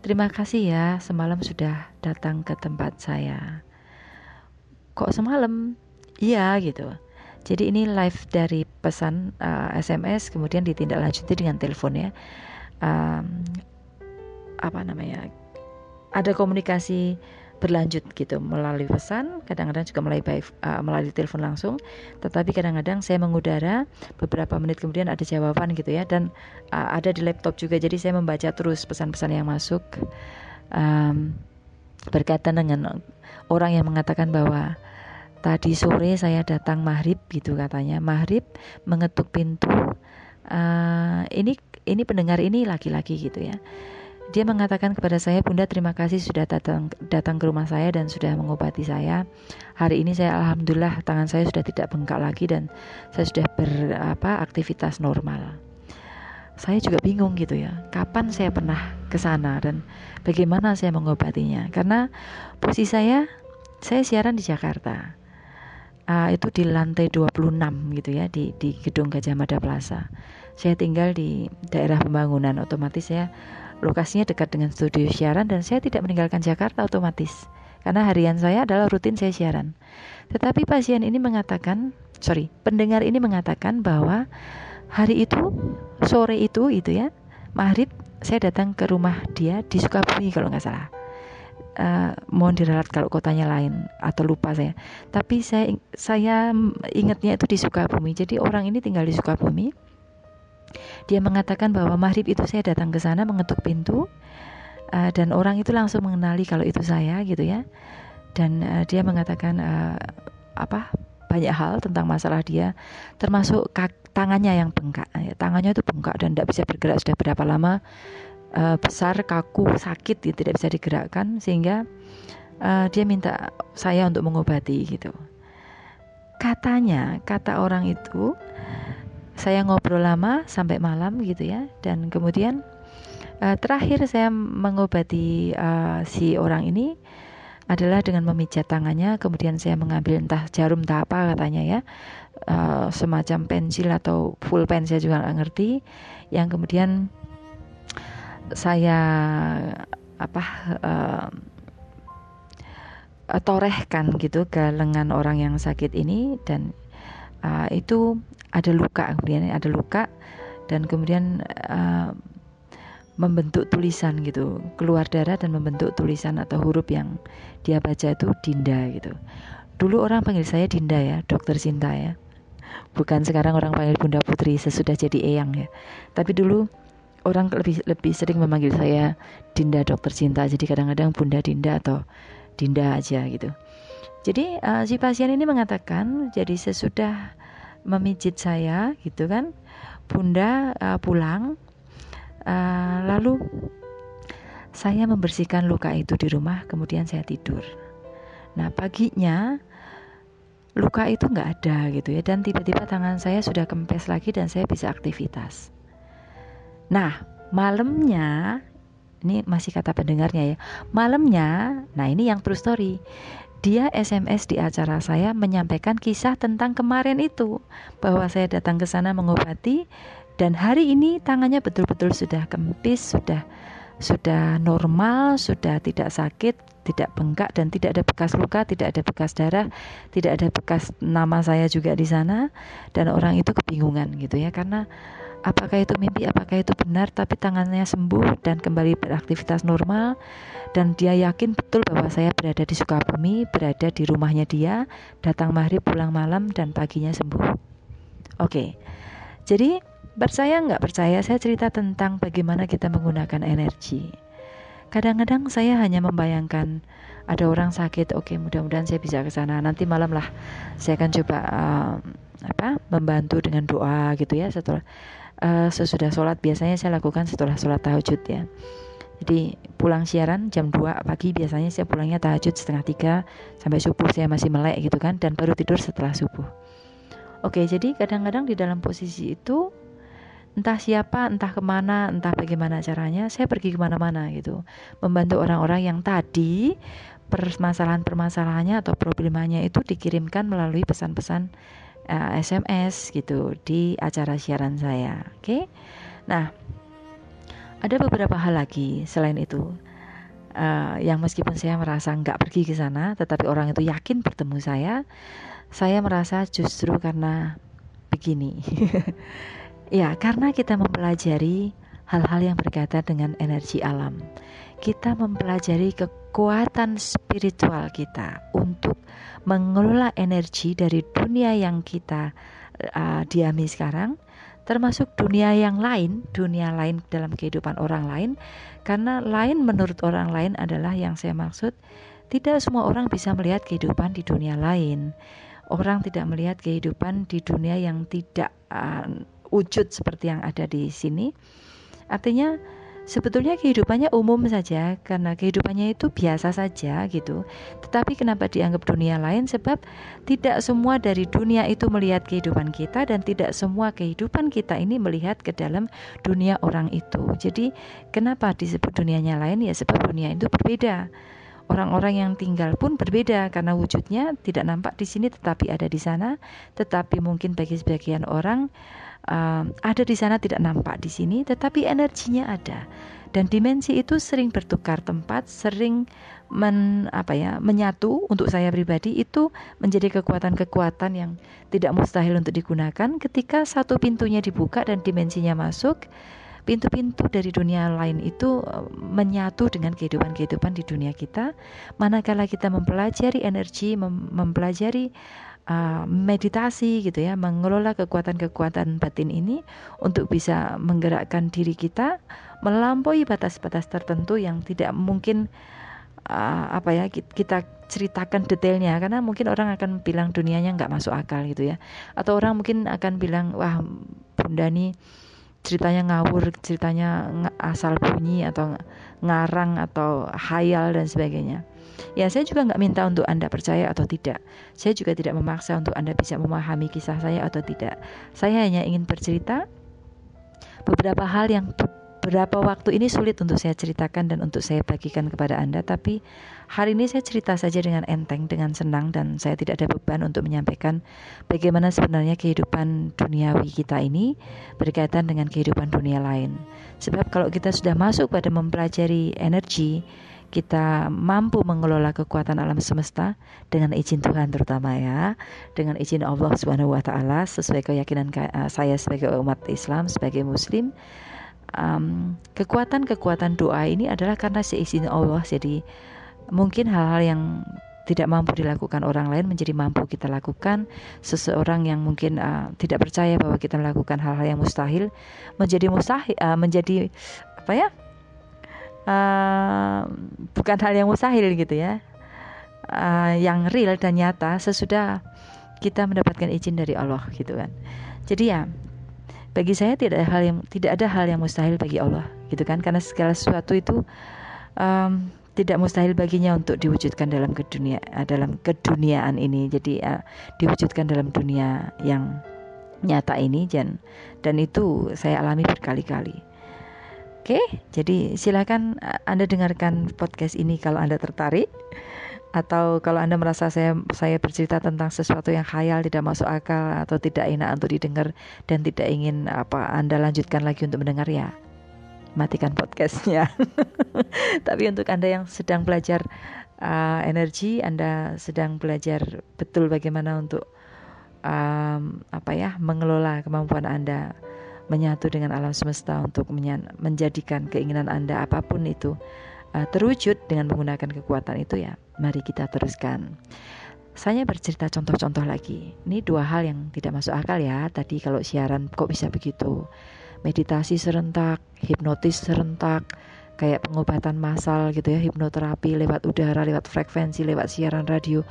Terima kasih ya, semalam sudah datang ke tempat saya. Kok semalam? Iya gitu. Jadi ini live dari pesan uh, eh, SMS kemudian ditindaklanjuti dengan telepon ya. Um, apa namanya? Ada komunikasi berlanjut gitu melalui pesan, kadang-kadang juga melalui by, uh, melalui telepon langsung. Tetapi kadang-kadang saya mengudara beberapa menit kemudian ada jawaban gitu ya dan uh, ada di laptop juga. Jadi saya membaca terus pesan-pesan yang masuk um, berkaitan dengan orang yang mengatakan bahwa tadi sore saya datang maghrib gitu katanya maghrib mengetuk pintu uh, ini ini pendengar ini laki-laki gitu ya dia mengatakan kepada saya, Bunda terima kasih sudah datang datang ke rumah saya dan sudah mengobati saya. Hari ini saya alhamdulillah tangan saya sudah tidak bengkak lagi dan saya sudah berapa aktivitas normal. Saya juga bingung gitu ya, kapan saya pernah ke sana dan bagaimana saya mengobatinya? Karena posisi saya saya siaran di Jakarta. Uh, itu di lantai 26 gitu ya di di gedung Gajah Mada Plaza. Saya tinggal di daerah pembangunan otomatis saya lokasinya dekat dengan studio siaran dan saya tidak meninggalkan Jakarta otomatis karena harian saya adalah rutin saya siaran. Tetapi pasien ini mengatakan, sorry, pendengar ini mengatakan bahwa hari itu sore itu itu ya maghrib saya datang ke rumah dia di Sukabumi kalau nggak salah. Uh, mohon diralat kalau kotanya lain atau lupa saya. Tapi saya saya ingatnya itu di Sukabumi. Jadi orang ini tinggal di Sukabumi dia mengatakan bahwa maghrib itu saya datang ke sana mengetuk pintu uh, dan orang itu langsung mengenali kalau itu saya gitu ya. Dan uh, dia mengatakan uh, apa banyak hal tentang masalah dia termasuk kak, tangannya yang bengkak ya, tangannya itu bengkak dan tidak bisa bergerak sudah berapa lama uh, besar kaku sakit ya, tidak bisa digerakkan sehingga uh, dia minta saya untuk mengobati gitu katanya kata orang itu saya ngobrol lama sampai malam gitu ya. Dan kemudian uh, terakhir saya mengobati uh, si orang ini adalah dengan memijat tangannya kemudian saya mengambil entah jarum entah apa katanya ya. Uh, semacam pensil atau full pen saya juga nggak ngerti. Yang kemudian saya apa uh, torehkan gitu ke lengan orang yang sakit ini dan uh, itu ada luka kemudian ada luka dan kemudian uh, membentuk tulisan gitu keluar darah dan membentuk tulisan atau huruf yang dia baca itu Dinda gitu. Dulu orang panggil saya Dinda ya dokter Cinta ya. Bukan sekarang orang panggil Bunda Putri sesudah jadi Eyang ya. Tapi dulu orang lebih lebih sering memanggil saya Dinda dokter Cinta jadi kadang-kadang Bunda Dinda atau Dinda aja gitu. Jadi uh, si pasien ini mengatakan jadi sesudah memijit saya gitu kan, Bunda uh, pulang uh, lalu saya membersihkan luka itu di rumah kemudian saya tidur. Nah paginya luka itu nggak ada gitu ya dan tiba-tiba tangan saya sudah kempes lagi dan saya bisa aktivitas. Nah malamnya ini masih kata pendengarnya ya malamnya nah ini yang true story dia SMS di acara saya menyampaikan kisah tentang kemarin itu. Bahwa saya datang ke sana mengobati dan hari ini tangannya betul-betul sudah kempis sudah sudah normal sudah tidak sakit tidak bengkak dan tidak ada bekas luka, tidak ada bekas darah, tidak ada bekas nama saya juga di sana. Dan orang itu kebingungan gitu ya karena apakah itu mimpi, apakah itu benar, tapi tangannya sembuh dan kembali beraktivitas normal dan dia yakin betul bahwa saya berada di Sukabumi, berada di rumahnya dia, datang maghrib, pulang malam dan paginya sembuh. Oke, jadi percaya nggak percaya saya cerita tentang bagaimana kita menggunakan energi. Kadang-kadang saya hanya membayangkan ada orang sakit, oke mudah-mudahan saya bisa ke sana. Nanti malam lah saya akan coba uh, apa membantu dengan doa gitu ya setelah uh, sesudah sholat biasanya saya lakukan setelah sholat tahajud ya. Jadi pulang siaran jam 2 pagi biasanya saya pulangnya tahajud setengah tiga sampai subuh. Saya masih melek gitu kan dan baru tidur setelah subuh. Oke jadi kadang-kadang di dalam posisi itu entah siapa, entah ke mana, entah bagaimana caranya, saya pergi ke mana-mana gitu, membantu orang-orang yang tadi permasalahan-permasalahannya atau problemanya itu dikirimkan melalui pesan-pesan uh, eh, SMS gitu di acara siaran saya. Oke, okay? nah ada beberapa hal lagi selain itu uh, yang meskipun saya merasa nggak pergi ke sana, tetapi orang itu yakin bertemu saya, saya merasa justru karena begini, ya karena kita mempelajari hal-hal yang berkaitan dengan energi alam. Kita mempelajari kekuatan spiritual kita untuk mengelola energi dari dunia yang kita uh, diami sekarang, termasuk dunia yang lain, dunia lain dalam kehidupan orang lain, karena lain menurut orang lain adalah yang saya maksud. Tidak semua orang bisa melihat kehidupan di dunia lain. Orang tidak melihat kehidupan di dunia yang tidak uh, wujud seperti yang ada di sini Artinya sebetulnya kehidupannya umum saja karena kehidupannya itu biasa saja gitu. Tetapi kenapa dianggap dunia lain? Sebab tidak semua dari dunia itu melihat kehidupan kita dan tidak semua kehidupan kita ini melihat ke dalam dunia orang itu. Jadi kenapa disebut dunianya lain? Ya sebab dunia itu berbeda. Orang-orang yang tinggal pun berbeda karena wujudnya tidak nampak di sini tetapi ada di sana. Tetapi mungkin bagi sebagian orang um, ada di sana tidak nampak di sini, tetapi energinya ada. Dan dimensi itu sering bertukar tempat, sering men, apa ya, menyatu untuk saya pribadi itu menjadi kekuatan-kekuatan yang tidak mustahil untuk digunakan ketika satu pintunya dibuka dan dimensinya masuk. Pintu-pintu dari dunia lain itu menyatu dengan kehidupan-kehidupan di dunia kita. Manakala kita mempelajari energi, mem mempelajari uh, meditasi gitu ya, mengelola kekuatan-kekuatan batin ini untuk bisa menggerakkan diri kita melampaui batas-batas tertentu yang tidak mungkin uh, apa ya kita ceritakan detailnya. Karena mungkin orang akan bilang dunianya nggak masuk akal gitu ya. Atau orang mungkin akan bilang wah bunda nih ceritanya ngawur, ceritanya asal bunyi atau ngarang atau hayal dan sebagainya. Ya, saya juga nggak minta untuk Anda percaya atau tidak. Saya juga tidak memaksa untuk Anda bisa memahami kisah saya atau tidak. Saya hanya ingin bercerita beberapa hal yang beberapa waktu ini sulit untuk saya ceritakan dan untuk saya bagikan kepada Anda, tapi hari ini saya cerita saja dengan enteng, dengan senang dan saya tidak ada beban untuk menyampaikan bagaimana sebenarnya kehidupan duniawi kita ini berkaitan dengan kehidupan dunia lain. Sebab kalau kita sudah masuk pada mempelajari energi, kita mampu mengelola kekuatan alam semesta dengan izin Tuhan terutama ya, dengan izin Allah Subhanahu wa taala sesuai keyakinan saya sebagai umat Islam, sebagai muslim kekuatan-kekuatan doa ini adalah karena seizin Allah. Jadi mungkin hal-hal yang tidak mampu dilakukan orang lain menjadi mampu kita lakukan. Seseorang yang mungkin uh, tidak percaya bahwa kita melakukan hal-hal yang mustahil menjadi mustahil, uh, menjadi apa ya? Uh, bukan hal yang mustahil gitu ya. Uh, yang real dan nyata sesudah kita mendapatkan izin dari Allah gitu kan. Jadi ya bagi saya tidak ada hal yang tidak ada hal yang mustahil bagi Allah gitu kan? Karena segala sesuatu itu um, tidak mustahil baginya untuk diwujudkan dalam kedunia uh, dalam keduniaan ini. Jadi uh, diwujudkan dalam dunia yang nyata ini dan dan itu saya alami berkali-kali. Oke, jadi silakan uh, Anda dengarkan podcast ini kalau Anda tertarik atau kalau Anda merasa saya saya bercerita tentang sesuatu yang khayal tidak masuk akal atau tidak enak untuk didengar dan tidak ingin apa Anda lanjutkan lagi untuk mendengar ya matikan podcastnya. Tapi untuk Anda yang sedang belajar uh, energi Anda sedang belajar betul bagaimana untuk um, apa ya mengelola kemampuan Anda menyatu dengan alam semesta untuk menjadikan keinginan Anda apa pun itu uh, terwujud dengan menggunakan kekuatan itu ya mari kita teruskan. Saya bercerita contoh-contoh lagi. Ini dua hal yang tidak masuk akal ya. Tadi kalau siaran kok bisa begitu? Meditasi serentak hipnotis serentak kayak pengobatan massal gitu ya hipnoterapi lewat udara lewat frekuensi lewat siaran radio.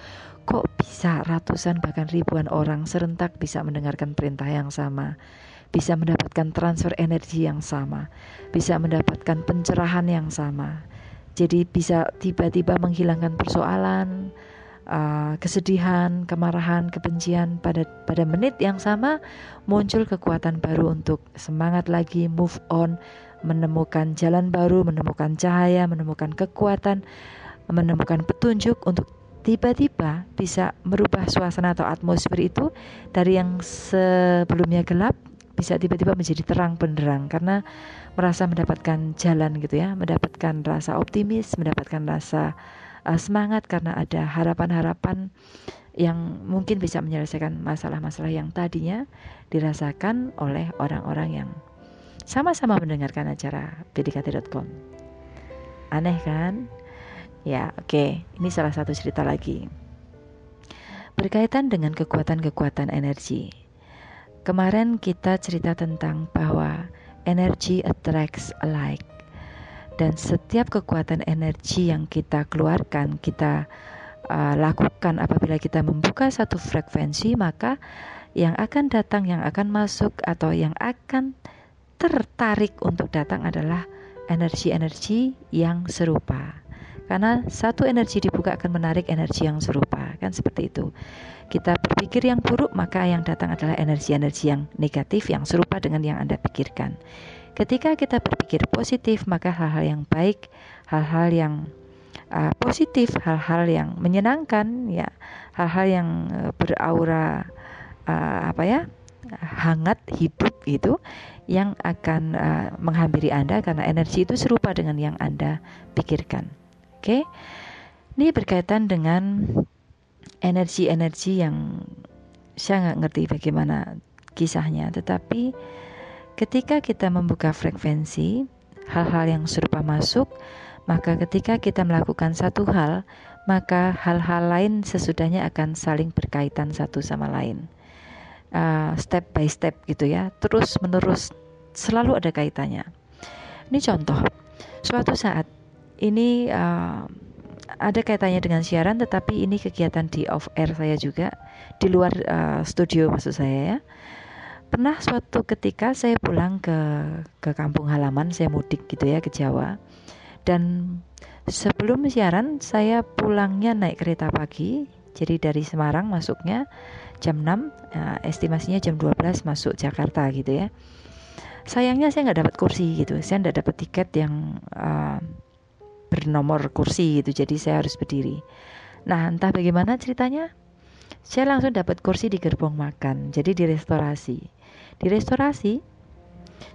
Kok bisa ratusan bahkan ribuan orang serentak bisa mendengarkan perintah yang sama? Bisa mendapatkan transfer energi yang sama? Bisa mendapatkan pencerahan yang sama jadi bisa tiba-tiba menghilangkan persoalan, uh, kesedihan, kemarahan, kebencian pada pada menit yang sama muncul kekuatan baru untuk semangat lagi move on, menemukan jalan baru, menemukan cahaya, menemukan kekuatan, menemukan petunjuk untuk tiba-tiba bisa merubah suasana atau atmosfer itu dari yang sebelumnya gelap bisa tiba-tiba menjadi terang benderang. Karena merasa mendapatkan jalan gitu ya, mendapatkan rasa optimis, mendapatkan rasa uh, semangat karena ada harapan-harapan yang mungkin bisa menyelesaikan masalah-masalah yang tadinya dirasakan oleh orang-orang yang sama-sama mendengarkan acara pdkt.com. Aneh kan? Ya, oke. Okay. Ini salah satu cerita lagi. Berkaitan dengan kekuatan-kekuatan energi. Kemarin kita cerita tentang bahwa energy attracts alike. Dan setiap kekuatan energi yang kita keluarkan, kita uh, lakukan apabila kita membuka satu frekuensi, maka yang akan datang, yang akan masuk atau yang akan tertarik untuk datang adalah energi-energi yang serupa. Karena satu energi dibuka akan menarik energi yang serupa, kan seperti itu. Kita berpikir yang buruk, maka yang datang adalah energi-energi yang negatif yang serupa dengan yang Anda pikirkan. Ketika kita berpikir positif, maka hal-hal yang baik, hal-hal yang uh, positif, hal-hal yang menyenangkan, ya, hal-hal yang uh, beraura uh, apa ya, hangat hidup itu yang akan uh, menghampiri Anda karena energi itu serupa dengan yang Anda pikirkan. Oke, ini berkaitan dengan energi-energi yang saya nggak ngerti bagaimana kisahnya, tetapi ketika kita membuka frekuensi, hal-hal yang serupa masuk, maka ketika kita melakukan satu hal, maka hal-hal lain sesudahnya akan saling berkaitan satu sama lain. Uh, step by step gitu ya, terus menerus selalu ada kaitannya. Ini contoh, suatu saat ini uh, ada kaitannya dengan siaran tetapi ini kegiatan di off air saya juga di luar uh, studio maksud saya ya. Pernah suatu ketika saya pulang ke ke kampung halaman saya mudik gitu ya ke Jawa. Dan sebelum siaran saya pulangnya naik kereta pagi jadi dari Semarang masuknya jam 6 uh, eh, estimasinya jam 12 masuk Jakarta gitu ya. Sayangnya saya nggak dapat kursi gitu saya nggak dapat tiket yang uh, bernomor kursi gitu jadi saya harus berdiri. Nah entah bagaimana ceritanya saya langsung dapat kursi di gerbong makan jadi di restorasi. Di restorasi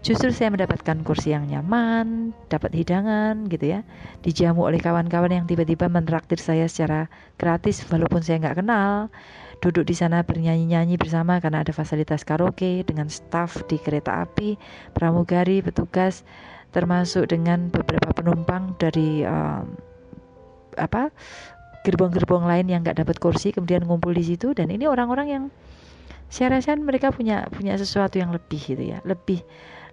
justru saya mendapatkan kursi yang nyaman, dapat hidangan gitu ya, dijamu oleh kawan-kawan yang tiba-tiba menraktir saya secara gratis walaupun saya nggak kenal, duduk di sana bernyanyi-nyanyi bersama karena ada fasilitas karaoke dengan staf di kereta api, pramugari, petugas, termasuk dengan beberapa penumpang dari um, apa gerbong-gerbong lain yang nggak dapat kursi kemudian ngumpul di situ dan ini orang-orang yang saya rasa mereka punya punya sesuatu yang lebih gitu ya. Lebih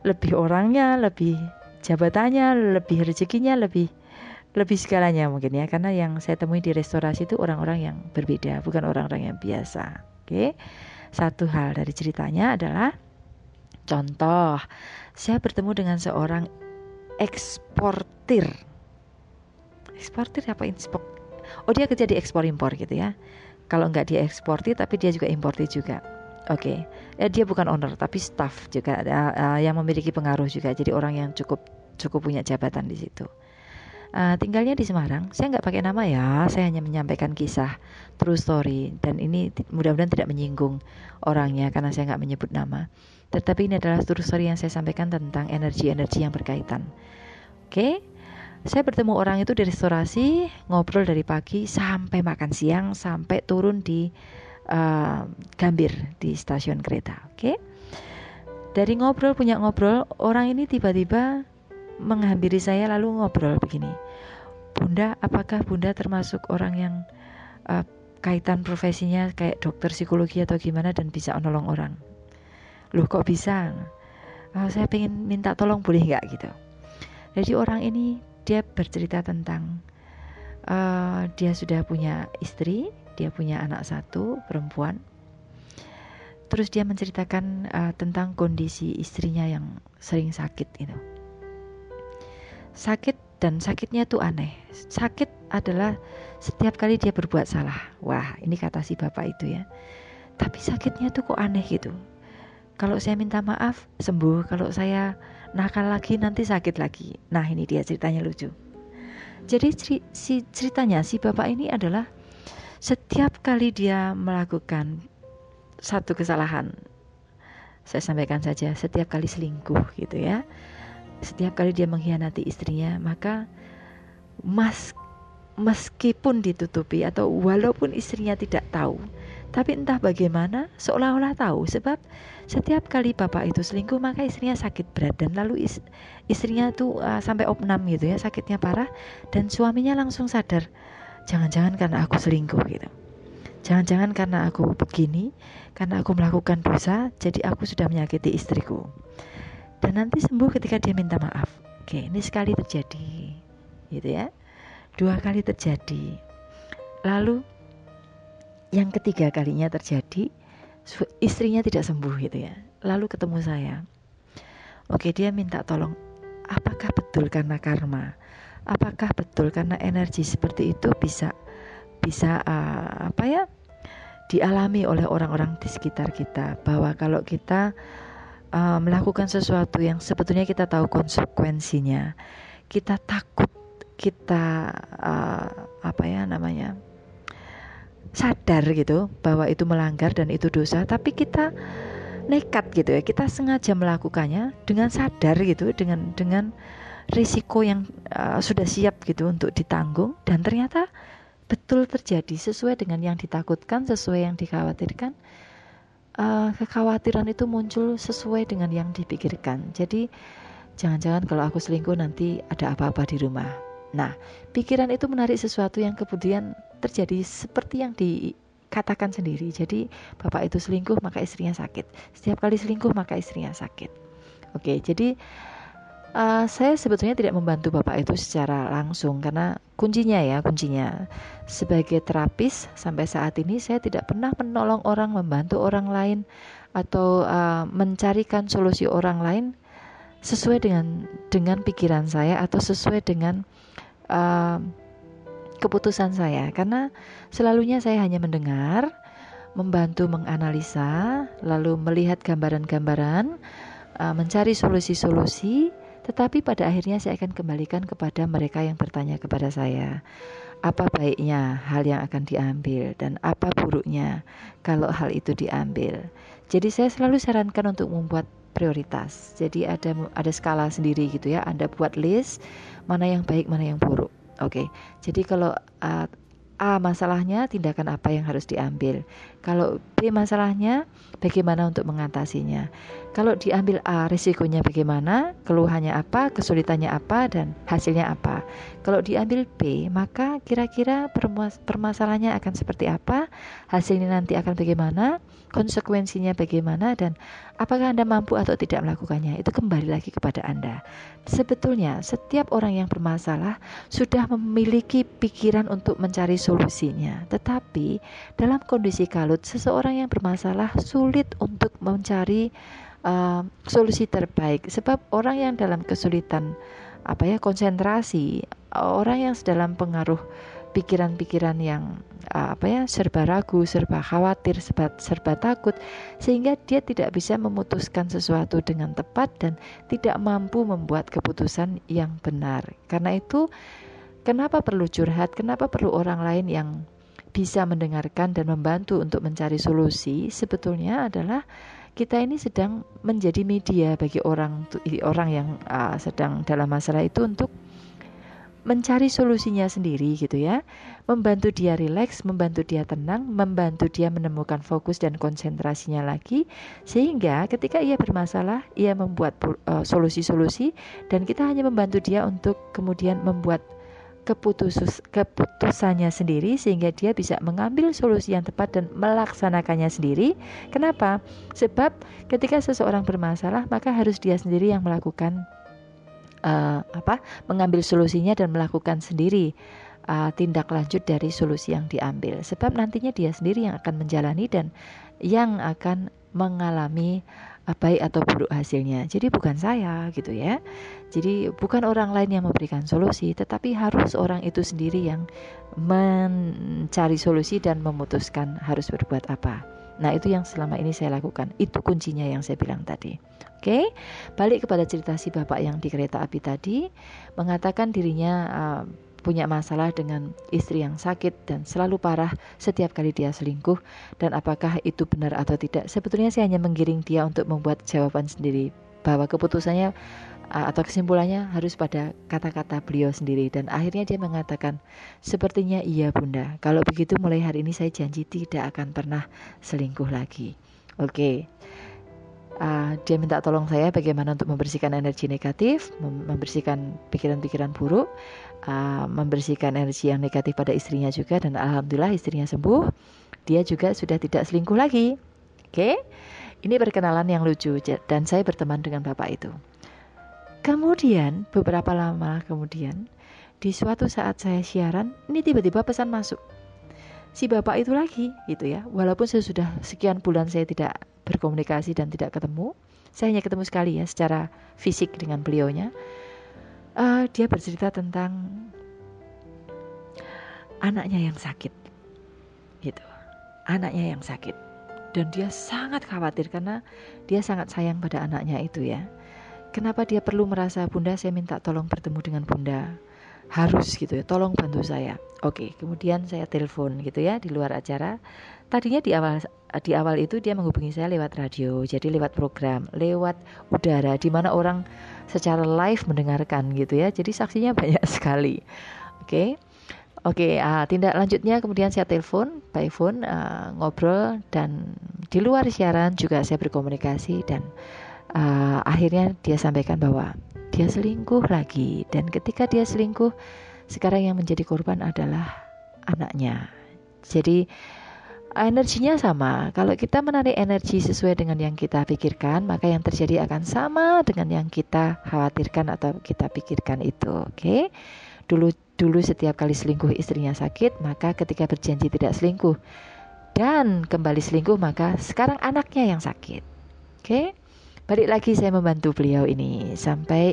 lebih orangnya lebih jabatannya lebih rezekinya lebih lebih segalanya mungkin ya. Karena yang saya temui di restorasi itu orang-orang yang berbeda bukan orang-orang yang biasa. Oke satu hal dari ceritanya adalah contoh saya bertemu dengan seorang eksportir eksportir apa inspok oh dia kerja di ekspor impor gitu ya kalau nggak dia eksportir tapi dia juga importir juga Oke, okay. eh, dia bukan owner tapi staff juga uh, uh, yang memiliki pengaruh juga. Jadi orang yang cukup cukup punya jabatan di situ. Uh, tinggalnya di Semarang. Saya nggak pakai nama ya. Saya hanya menyampaikan kisah true story dan ini mudah-mudahan tidak menyinggung orangnya karena saya nggak menyebut nama. Tetapi ini adalah story yang saya sampaikan tentang energi-energi yang berkaitan. Oke. Saya bertemu orang itu di restorasi, ngobrol dari pagi sampai makan siang, sampai turun di uh, Gambir di stasiun kereta. Oke. Dari ngobrol punya ngobrol, orang ini tiba-tiba menghampiri saya lalu ngobrol begini. Bunda, apakah Bunda termasuk orang yang uh, kaitan profesinya kayak dokter psikologi atau gimana dan bisa menolong orang? Loh kok bisa? Uh, saya pengen minta tolong boleh nggak gitu. Jadi orang ini dia bercerita tentang uh, dia sudah punya istri, dia punya anak satu perempuan. Terus dia menceritakan uh, tentang kondisi istrinya yang sering sakit itu sakit dan sakitnya tuh aneh. Sakit adalah setiap kali dia berbuat salah. Wah ini kata si bapak itu ya. Tapi sakitnya tuh kok aneh gitu kalau saya minta maaf sembuh. Kalau saya nakal lagi nanti sakit lagi. Nah ini dia ceritanya lucu. Jadi si ceritanya si bapak ini adalah setiap kali dia melakukan satu kesalahan, saya sampaikan saja, setiap kali selingkuh gitu ya, setiap kali dia mengkhianati istrinya, maka mas meskipun ditutupi atau walaupun istrinya tidak tahu, tapi entah bagaimana seolah-olah tahu sebab setiap kali bapak itu selingkuh maka istrinya sakit berat. Dan lalu is, istrinya tuh uh, sampai opnam gitu ya sakitnya parah dan suaminya langsung sadar jangan-jangan karena aku selingkuh gitu. Jangan-jangan karena aku begini karena aku melakukan dosa jadi aku sudah menyakiti istriku. Dan nanti sembuh ketika dia minta maaf. Oke ini sekali terjadi gitu ya. Dua kali terjadi. Lalu yang ketiga kalinya terjadi istrinya tidak sembuh gitu ya. Lalu ketemu saya. Oke dia minta tolong apakah betul karena karma? Apakah betul karena energi seperti itu bisa bisa uh, apa ya dialami oleh orang-orang di sekitar kita? Bahwa kalau kita uh, melakukan sesuatu yang sebetulnya kita tahu konsekuensinya kita takut kita uh, apa ya namanya sadar gitu bahwa itu melanggar dan itu dosa tapi kita nekat gitu ya kita sengaja melakukannya dengan sadar gitu dengan dengan risiko yang uh, sudah siap gitu untuk ditanggung dan ternyata betul terjadi sesuai dengan yang ditakutkan, sesuai yang dikhawatirkan. Uh, kekhawatiran itu muncul sesuai dengan yang dipikirkan. Jadi jangan-jangan kalau aku selingkuh nanti ada apa-apa di rumah. Nah, pikiran itu menarik sesuatu yang kemudian terjadi seperti yang dikatakan sendiri. Jadi bapak itu selingkuh maka istrinya sakit. Setiap kali selingkuh maka istrinya sakit. Oke, jadi uh, saya sebetulnya tidak membantu bapak itu secara langsung karena kuncinya ya kuncinya sebagai terapis sampai saat ini saya tidak pernah menolong orang membantu orang lain atau uh, mencarikan solusi orang lain sesuai dengan dengan pikiran saya atau sesuai dengan uh, keputusan saya karena selalunya saya hanya mendengar membantu menganalisa lalu melihat gambaran-gambaran uh, mencari solusi-solusi tetapi pada akhirnya saya akan kembalikan kepada mereka yang bertanya kepada saya, apa baiknya hal yang akan diambil dan apa buruknya kalau hal itu diambil. Jadi saya selalu sarankan untuk membuat prioritas. Jadi ada ada skala sendiri gitu ya. Anda buat list mana yang baik, mana yang buruk. Oke. Okay. Jadi kalau uh, A masalahnya, tindakan apa yang harus diambil. Kalau B masalahnya, bagaimana untuk mengatasinya. Kalau diambil A, risikonya bagaimana, keluhannya apa, kesulitannya apa, dan hasilnya apa. Kalau diambil B, maka kira-kira permasalahannya akan seperti apa, hasilnya nanti akan bagaimana, konsekuensinya bagaimana, dan apakah Anda mampu atau tidak melakukannya. Itu kembali lagi kepada Anda. Sebetulnya, setiap orang yang bermasalah sudah memiliki pikiran untuk mencari solusi solusinya. Tetapi dalam kondisi kalut, seseorang yang bermasalah sulit untuk mencari uh, solusi terbaik sebab orang yang dalam kesulitan apa ya konsentrasi, orang yang dalam pengaruh pikiran-pikiran yang apa ya serba ragu, serba khawatir, serba, serba takut sehingga dia tidak bisa memutuskan sesuatu dengan tepat dan tidak mampu membuat keputusan yang benar. Karena itu Kenapa perlu curhat? Kenapa perlu orang lain yang bisa mendengarkan dan membantu untuk mencari solusi? Sebetulnya adalah kita ini sedang menjadi media bagi orang orang yang uh, sedang dalam masalah itu untuk mencari solusinya sendiri gitu ya. Membantu dia rileks membantu dia tenang membantu dia menemukan fokus dan konsentrasinya lagi sehingga ketika ia bermasalah ia membuat uh, solusi-solusi uh, dan kita hanya membantu dia untuk kemudian membuat keputus keputusannya sendiri sehingga dia bisa mengambil solusi yang tepat dan melaksanakannya sendiri. Kenapa? Sebab ketika seseorang bermasalah maka harus dia sendiri yang melakukan uh, apa? mengambil solusinya dan melakukan sendiri uh, tindak lanjut dari solusi yang diambil. Sebab nantinya dia sendiri yang akan menjalani dan yang akan mengalami baik atau buruk hasilnya. Jadi bukan saya gitu ya. Jadi bukan orang lain yang memberikan solusi, tetapi harus orang itu sendiri yang mencari solusi dan memutuskan harus berbuat apa. Nah, itu yang selama ini saya lakukan. Itu kuncinya yang saya bilang tadi. Oke, balik kepada cerita si bapak yang di kereta api tadi, mengatakan dirinya uh, punya masalah dengan istri yang sakit dan selalu parah setiap kali dia selingkuh dan apakah itu benar atau tidak? Sebetulnya saya hanya menggiring dia untuk membuat jawaban sendiri bahwa keputusannya atau kesimpulannya harus pada kata-kata beliau sendiri. Dan akhirnya dia mengatakan sepertinya iya bunda. Kalau begitu mulai hari ini saya janji tidak akan pernah selingkuh lagi. Oke. Okay. uh, dia minta tolong saya bagaimana untuk membersihkan energi negatif membersihkan pikiran-pikiran buruk uh, membersihkan energi yang negatif pada istrinya juga dan alhamdulillah istrinya sembuh. Dia juga sudah tidak selingkuh lagi. Oke. Okay? Ini perkenalan yang lucu dan saya berteman dengan bapak itu. Kemudian beberapa lama kemudian di suatu saat saya siaran, ini tiba-tiba pesan masuk. Si bapak itu lagi gitu ya. Walaupun saya sudah sekian bulan saya tidak berkomunikasi dan tidak ketemu, saya hanya ketemu sekali ya secara fisik dengan beliaunya uh, dia bercerita tentang anaknya yang sakit. Gitu. Anaknya yang sakit. Dan dia sangat khawatir karena dia sangat sayang pada anaknya itu ya. Kenapa dia perlu merasa bunda saya minta tolong bertemu dengan bunda. Harus gitu ya tolong bantu saya. Oke kemudian saya telepon gitu ya di luar acara tadinya di awal di awal itu dia menghubungi saya lewat radio jadi lewat program lewat udara di mana orang secara live mendengarkan gitu ya. Jadi saksinya banyak sekali. Oke oke uh, tindak lanjutnya kemudian saya telepon by phone uh, ngobrol dan di luar siaran juga saya berkomunikasi dan uh, akhirnya dia sampaikan bahwa dia selingkuh lagi. Dan ketika dia selingkuh sekarang yang menjadi korban adalah anaknya. Jadi energinya sama. Kalau kita menarik energi sesuai dengan yang kita pikirkan, maka yang terjadi akan sama dengan yang kita khawatirkan atau kita pikirkan itu. Oke. Okay? Dulu dulu setiap kali selingkuh istrinya sakit, maka ketika berjanji tidak selingkuh dan kembali selingkuh, maka sekarang anaknya yang sakit. Oke. Okay? Balik lagi saya membantu beliau ini sampai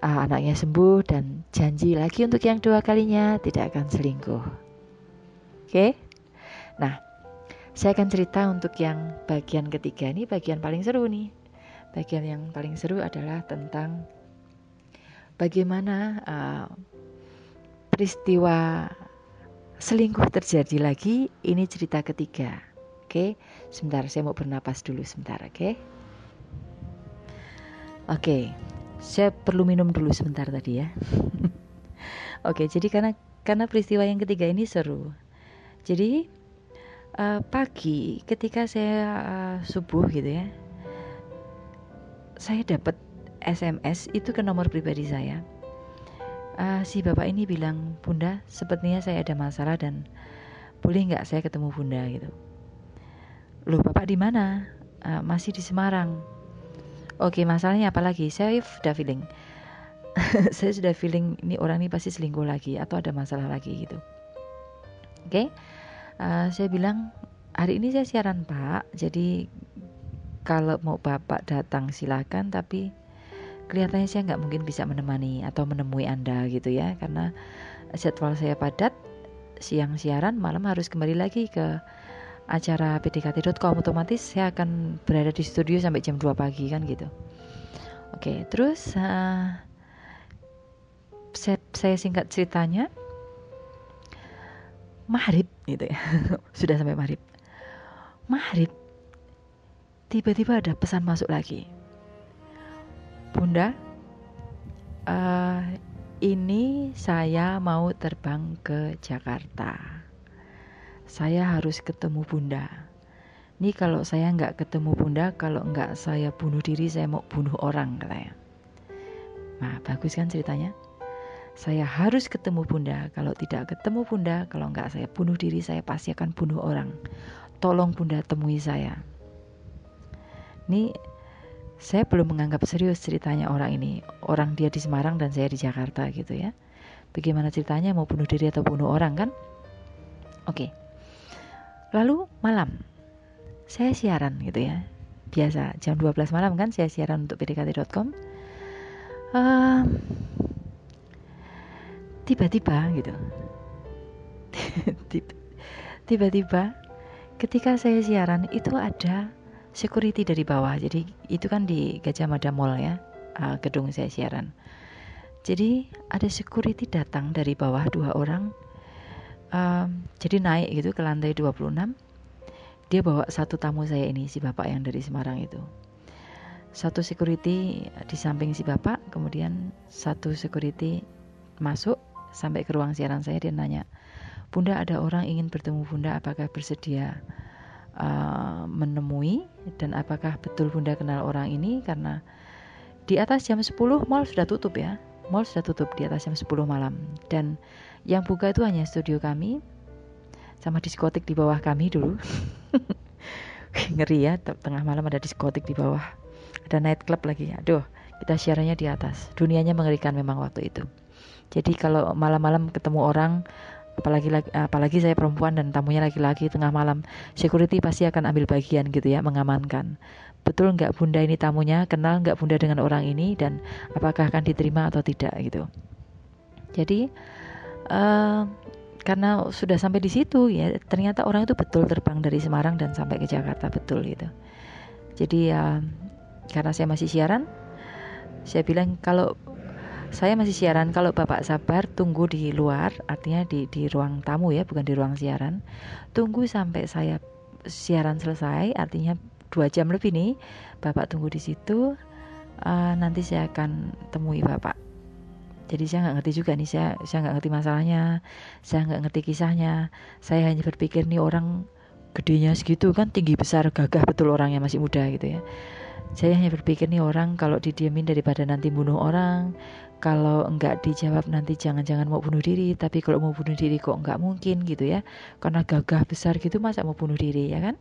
uh, anaknya sembuh dan janji lagi untuk yang dua kalinya tidak akan selingkuh. Oke. Okay? Saya akan cerita untuk yang bagian ketiga ini bagian paling seru nih. Bagian yang paling seru adalah tentang bagaimana uh, peristiwa selingkuh terjadi lagi. Ini cerita ketiga. Oke, sebentar saya mau bernapas dulu sebentar, oke? Oke, saya perlu minum dulu sebentar tadi ya. oke, jadi karena karena peristiwa yang ketiga ini seru. Jadi uh, pagi ketika saya uh, subuh gitu ya saya dapat SMS itu ke nomor pribadi saya. Uh, si bapak ini bilang bunda sepertinya saya ada masalah dan boleh nggak saya ketemu bunda? gitu. Loh bapak di mana? Uh, masih di Semarang. Oke masalahnya apa lagi? Saya sudah feeling. Saya sudah feeling ini orang ini pasti selingkuh lagi atau ada masalah lagi gitu. Oke? okay? Uh, saya bilang hari ini saya siaran pak. Jadi kalau mau bapak datang silakan. Tapi kelihatannya saya nggak mungkin bisa menemani atau menemui anda gitu ya. Karena jadwal saya padat siang siaran malam harus kembali lagi ke acara pdkt.com otomatis saya akan berada di studio sampai jam 2 pagi kan gitu. Oke terus uh, saya, saya singkat ceritanya maghrib gitu ya. Sudah sampai maghrib. Maghrib tiba-tiba ada pesan masuk lagi. Bunda uh, ini saya mau terbang ke Jakarta. Saya harus ketemu bunda. Ini kalau saya nggak ketemu bunda kalau nggak saya bunuh diri saya mau bunuh orang katanya. Nah bagus kan ceritanya saya harus ketemu bunda. Kalau tidak ketemu bunda, kalau enggak saya bunuh diri, saya pasti akan bunuh orang. Tolong bunda temui saya. Ini saya belum menganggap serius ceritanya orang ini. Orang dia di Semarang dan saya di Jakarta gitu ya. Bagaimana ceritanya mau bunuh diri atau bunuh orang kan? Oke. Lalu malam saya siaran gitu ya. Biasa jam 12 malam kan saya siaran untuk pdkt.com. Uh, tiba-tiba gitu. Tiba-tiba ketika saya siaran itu ada security dari bawah. Jadi itu kan di Gajah Mada Mall ya uh, gedung saya siaran. Jadi ada security datang dari bawah dua orang uh, jadi naik gitu ke lantai 26 dia bawa satu tamu saya ini si bapak yang dari Semarang itu. Satu security di samping si bapak kemudian satu security masuk sampai ke ruang siaran saya dia nanya Bunda ada orang ingin bertemu Bunda apakah bersedia uh, menemui? Dan apakah betul Bunda kenal orang ini? Karena di atas jam 10 mall sudah tutup ya mall sudah tutup di atas jam 10 malam. Dan yang buka itu hanya studio kami sama diskotik di bawah kami dulu. Ngeri ya tengah malam ada diskotik di bawah. Ada night club lagi. Aduh kita siarannya di atas. Dunianya mengerikan memang waktu itu jadi kalau malam-malam ketemu orang apalagi apalagi saya perempuan dan tamunya laki-laki tengah malam security pasti akan ambil bagian gitu ya mengamankan. Betul nggak bunda ini tamunya? Kenal nggak bunda dengan orang ini? Dan apakah akan diterima atau tidak gitu? Jadi uh, karena sudah sampai di situ ya ternyata orang itu betul terbang dari Semarang dan sampai ke Jakarta betul gitu. Jadi uh, karena saya masih siaran saya bilang kalau saya masih siaran. Kalau Bapak sabar tunggu di luar artinya di di ruang tamu ya bukan di ruang siaran. Tunggu sampai saya siaran selesai artinya dua jam lebih nih Bapak tunggu di situ uh, nanti saya akan temui Bapak. Jadi saya nggak ngerti juga nih saya saya nggak ngerti masalahnya saya nggak ngerti kisahnya. Saya hanya berpikir nih orang gedenya segitu kan tinggi besar gagah betul orangnya masih muda gitu ya. Saya hanya berpikir nih orang kalau didiemin daripada nanti bunuh orang kalau enggak dijawab nanti jangan-jangan mau bunuh diri tapi kalau mau bunuh diri kok enggak mungkin gitu ya. Karena gagah besar gitu masa mau bunuh diri ya kan?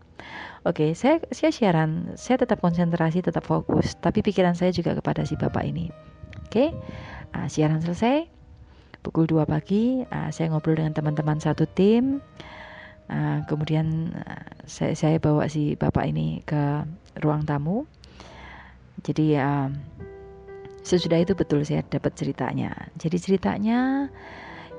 Oke saya saya siaran saya tetap konsentrasi tetap fokus tapi pikiran saya juga kepada si bapak ini. Oke uh, siaran selesai pukul 2 pagi uh, saya ngobrol dengan teman-teman satu tim uh, kemudian uh, saya saya bawa si bapak ini ke ruang tamu. Jadi uh, Sesudah itu betul saya dapat ceritanya. Jadi ceritanya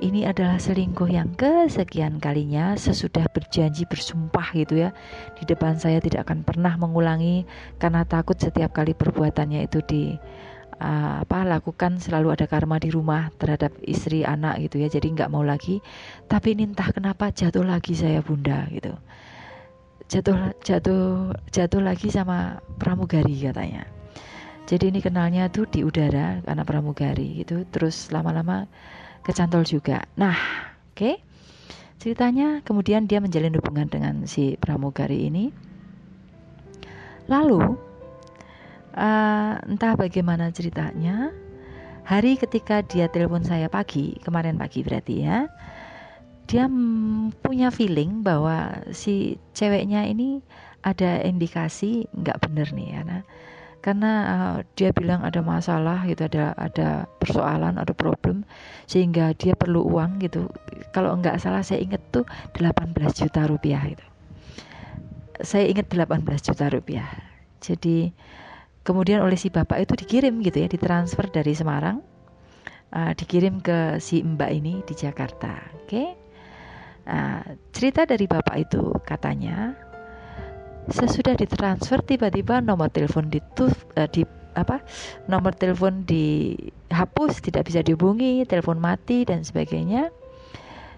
ini adalah selingkuh yang kesekian kalinya sesudah berjanji bersumpah gitu ya. Di depan saya tidak akan pernah mengulangi karena takut setiap kali perbuatannya itu di uh, apa lakukan selalu ada karma di rumah terhadap istri anak gitu ya. Jadi nggak mau lagi. Tapi ini entah kenapa jatuh lagi saya bunda gitu. Jatuh jatuh jatuh lagi sama pramugari katanya jadi ini kenalnya tuh di udara karena pramugari gitu. Terus lama-lama kecantol juga. Nah oke. Okay. ceritanya kemudian dia menjalin hubungan dengan si pramugari ini. Lalu uh, entah bagaimana ceritanya hari ketika dia telepon saya pagi kemarin pagi berarti ya dia punya feeling bahwa si ceweknya ini ada indikasi nggak bener nih ya nah karena uh, dia bilang ada masalah gitu ada ada persoalan ada problem sehingga dia perlu uang gitu. Kalau enggak salah saya ingat tuh 18 juta rupiah itu saya ingat 18 juta rupiah. Jadi kemudian oleh si bapak itu dikirim gitu ya ditransfer dari Semarang uh, dikirim ke si mbak ini di Jakarta. Oke? Okay? uh, cerita dari bapak itu katanya sesudah ditransfer tiba-tiba nomor telepon dituf, uh, di apa nomor telepon dihapus tidak bisa dihubungi telepon mati dan sebagainya.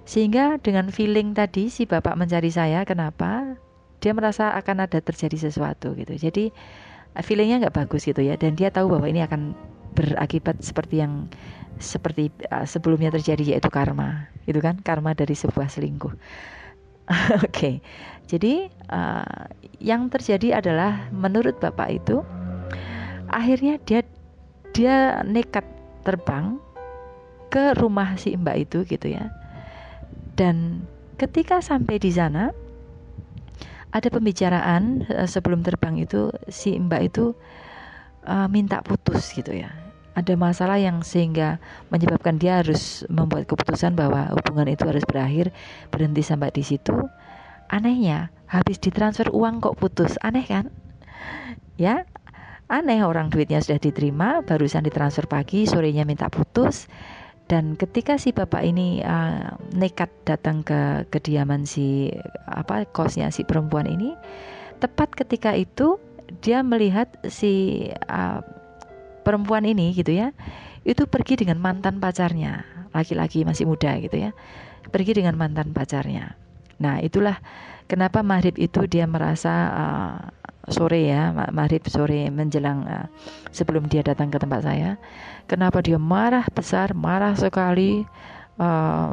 Sehingga dengan feeling tadi si bapak mencari saya kenapa? Dia merasa akan ada terjadi sesuatu gitu. Jadi feelingnya nggak bagus gitu ya. Dan dia tahu bahwa ini akan berakibat seperti yang seperti uh, sebelumnya terjadi yaitu karma itu kan? Karma dari sebuah selingkuh. Oke, okay. Jadi uh, yang terjadi adalah menurut bapak itu akhirnya dia dia nekat terbang ke rumah si mbak itu gitu ya. Dan ketika sampai di sana ada pembicaraan uh, sebelum terbang itu si mbak itu uh, minta putus gitu ya ada masalah yang sehingga menyebabkan dia harus membuat keputusan bahwa hubungan itu harus berakhir berhenti sampai di situ anehnya habis ditransfer uang kok putus. Aneh kan? Ya aneh. Orang duitnya sudah diterima barusan ditransfer pagi sorenya minta putus. Dan ketika si bapak ini uh, nekat datang ke kediaman si apa kosnya si perempuan ini tepat ketika itu dia melihat si uh, perempuan ini gitu ya itu pergi dengan mantan pacarnya. Laki-laki masih muda gitu ya pergi dengan mantan pacarnya nah itulah kenapa maghrib itu dia merasa uh, sore ya maghrib sore menjelang uh, sebelum dia datang ke tempat saya kenapa dia marah besar marah sekali uh,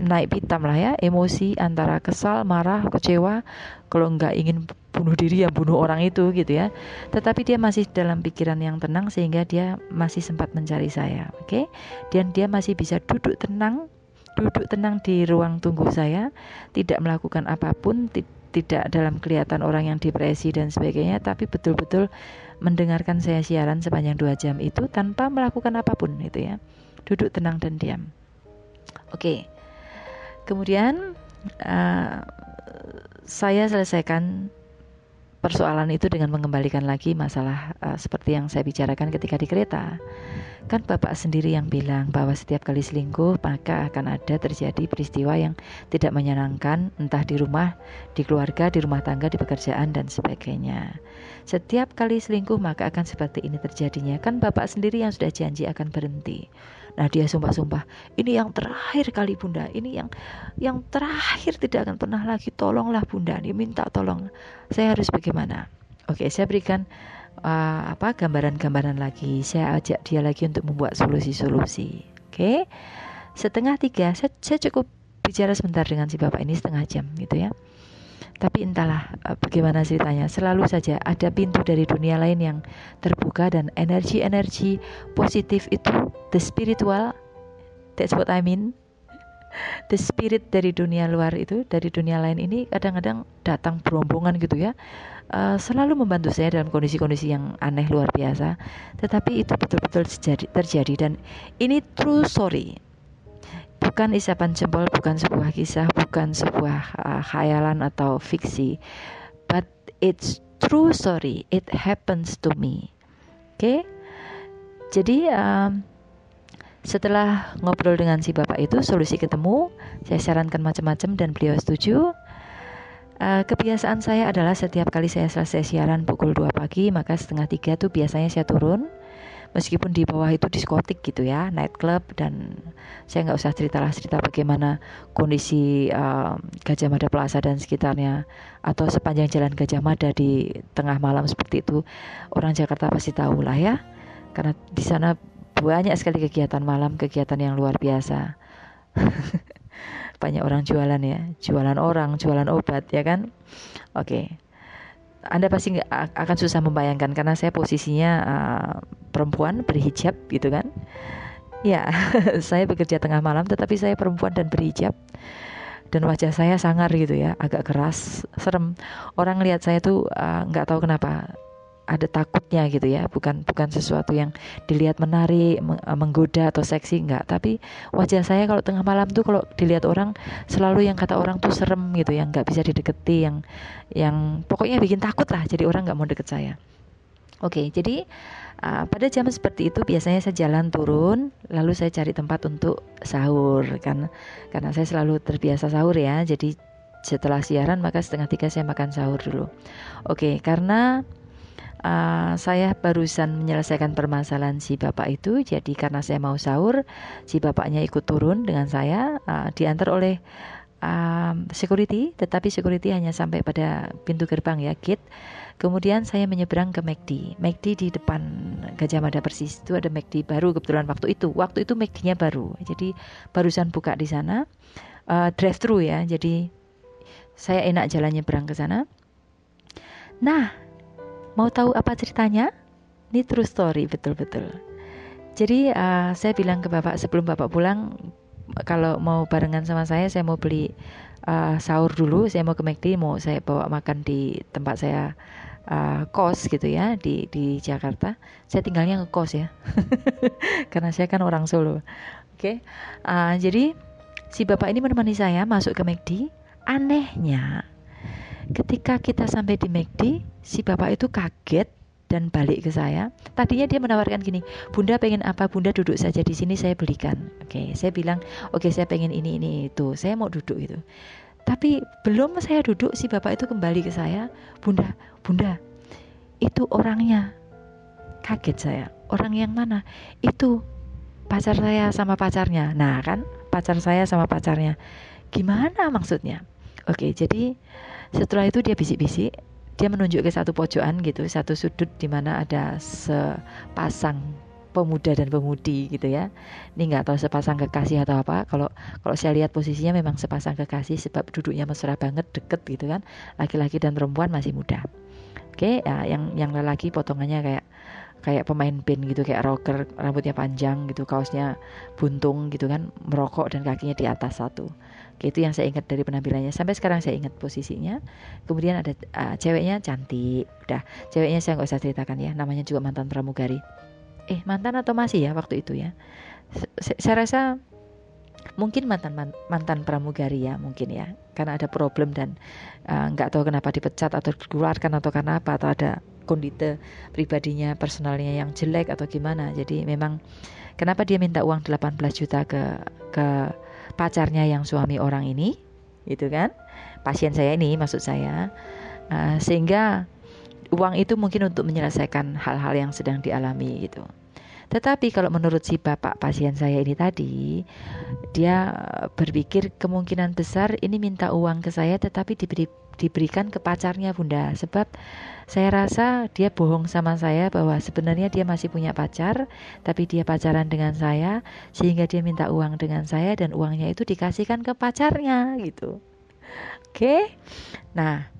naik pitam lah ya emosi antara kesal marah kecewa kalau nggak ingin bunuh diri ya bunuh orang itu gitu ya tetapi dia masih dalam pikiran yang tenang sehingga dia masih sempat mencari saya oke okay? dan dia masih bisa duduk tenang duduk tenang di ruang tunggu saya tidak melakukan apa pun tidak dalam kelihatan orang yang depresi dan sebagainya tapi betul-betul mendengarkan saya siaran sepanjang dua jam itu tanpa melakukan apa pun itu ya. Duduk tenang dan diam. Oke. Kemudian uh, saya selesaikan persoalan itu dengan mengembalikan lagi masalah uh, seperti yang saya bicarakan ketika di kereta. Kan Bapak sendiri yang bilang bahwa setiap kali selingkuh maka akan ada terjadi peristiwa yang tidak menyenangkan entah di rumah, di keluarga, di rumah tangga, di pekerjaan dan sebagainya. Setiap kali selingkuh maka akan seperti ini terjadinya. Kan Bapak sendiri yang sudah janji akan berhenti. Nah dia sumpah-sumpah, ini yang terakhir kali bunda, ini yang yang terakhir tidak akan pernah lagi. Tolonglah bunda, dia minta tolong. Saya harus bagaimana? Oke, saya berikan uh, apa gambaran-gambaran lagi. Saya ajak dia lagi untuk membuat solusi-solusi. Oke, setengah tiga, saya, saya cukup bicara sebentar dengan si bapak ini setengah jam gitu ya. Tapi entahlah uh, bagaimana ceritanya. Selalu saja ada pintu dari dunia lain yang terbuka dan energi-energi positif itu the spiritual that's what I mean the spirit dari dunia luar itu dari dunia lain ini kadang-kadang datang berombongan gitu ya. Uh, selalu membantu saya dalam kondisi-kondisi yang aneh luar biasa. Tetapi itu betul-betul terjadi, terjadi dan ini true story bukan isapan jempol bukan sebuah kisah bukan sebuah uh, khayalan atau fiksi but it's true story it happens to me oke okay? jadi um, setelah ngobrol dengan si bapak itu, solusi ketemu, saya sarankan macam-macam dan beliau setuju. Uh, kebiasaan saya adalah setiap kali saya selesai siaran pukul 2 pagi, maka setengah tiga tuh biasanya saya turun. Meskipun di bawah itu diskotik gitu ya, nightclub dan saya nggak usah cerita lah cerita bagaimana kondisi uh, Gajah Mada Plaza dan sekitarnya atau sepanjang jalan Gajah Mada di tengah malam seperti itu orang Jakarta pasti tahu lah ya, karena di sana banyak sekali kegiatan malam, kegiatan yang luar biasa. banyak orang jualan ya, jualan orang, jualan obat ya kan. Oke. Okay. Anda pasti akan susah membayangkan karena saya posisinya uh, perempuan berhijab gitu kan. Ya, saya bekerja tengah malam tetapi saya perempuan dan berhijab dan wajah saya sangar gitu ya, agak keras, serem. Orang lihat saya tuh uh, nggak uh, tahu kenapa ada takutnya gitu ya bukan bukan sesuatu yang dilihat menarik eh, menggoda atau seksi enggak. Tapi wajah saya kalau tengah malam tuh kalau dilihat orang selalu yang kata orang tuh serem gitu yang nggak bisa dideketi yang yang pokoknya bikin takut lah jadi orang nggak mau deket saya. Oke jadi uh, pada jam seperti itu biasanya saya jalan turun lalu saya cari tempat untuk sahur kan karena saya selalu terbiasa sahur ya. Jadi setelah siaran maka setengah tiga saya makan sahur dulu. Oke karena uh, saya barusan menyelesaikan permasalahan si bapak itu jadi karena saya mau sahur si bapaknya ikut turun dengan saya uh, diantar oleh um, security tetapi security hanya sampai pada pintu gerbang ya gate. Kemudian saya menyeberang ke McD McD di depan Gajah Mada Persis. Itu ada McD baru kebetulan waktu itu. Waktu itu McD-nya baru. Jadi barusan buka di sana. Uh, drive thru ya. Jadi saya enak jalan nyebrang ke sana. Nah Mau tahu apa ceritanya? Ini true story betul-betul. Jadi uh, saya bilang ke bapak sebelum bapak pulang kalau mau barengan sama saya saya mau beli uh, sahur dulu saya mau ke McD mau saya bawa makan di tempat saya uh, kos gitu ya di di Jakarta saya tinggalnya ngekos ya karena saya kan orang Solo oke okay? uh, jadi si bapak ini menemani saya masuk ke McD anehnya Ketika kita sampai di McD, si bapak itu kaget dan balik ke saya. Tadinya dia menawarkan gini, Bunda pengen apa? Bunda duduk saja di sini saya belikan. Oke, saya bilang, oke saya pengen ini ini itu. Saya mau duduk itu. Tapi belum saya duduk, si bapak itu kembali ke saya, Bunda, Bunda, itu orangnya. Kaget saya. Orang yang mana? Itu pacar saya sama pacarnya. Nah kan, pacar saya sama pacarnya. Gimana maksudnya? Oke, jadi setelah itu dia bisik-bisik, dia menunjuk ke satu pojokan gitu, satu sudut di mana ada sepasang pemuda dan pemudi gitu ya. Ini nggak tahu sepasang kekasih atau apa. Kalau kalau saya lihat posisinya memang sepasang kekasih sebab duduknya mesra banget, deket gitu kan. Laki-laki dan perempuan masih muda. Oke, ya, yang yang lelaki potongannya kayak kayak pemain band gitu kayak rocker rambutnya panjang gitu kaosnya buntung gitu kan merokok dan kakinya di atas satu. Itu yang saya ingat dari penampilannya. Sampai sekarang saya ingat posisinya. Kemudian ada uh, ceweknya cantik. Udah ceweknya saya nggak usah ceritakan ya namanya juga mantan pramugari. Eh mantan atau masih ya waktu itu ya? Saya rasa mungkin mantan mantan pramugari ya mungkin ya karena ada problem dan uh, nggak uh, tahu kenapa dipecat atau dikeluarkan atau karena apa atau ada kondite pribadinya personalnya yang jelek atau gimana jadi memang kenapa dia minta uang 18 juta ke ke pacarnya yang suami orang ini, gitu kan? Pasien saya ini maksud saya, uh, sehingga uang itu mungkin untuk menyelesaikan hal-hal yang sedang dialami gitu. Tetapi kalau menurut si bapak pasien saya ini tadi, dia berpikir kemungkinan besar ini minta uang ke saya tetapi diberi diberikan ke pacarnya bunda. Sebab saya rasa dia bohong sama saya bahwa sebenarnya dia masih punya pacar tapi dia pacaran dengan saya sehingga dia minta uang dengan saya dan uangnya itu dikasihkan ke pacarnya gitu. Oke, nah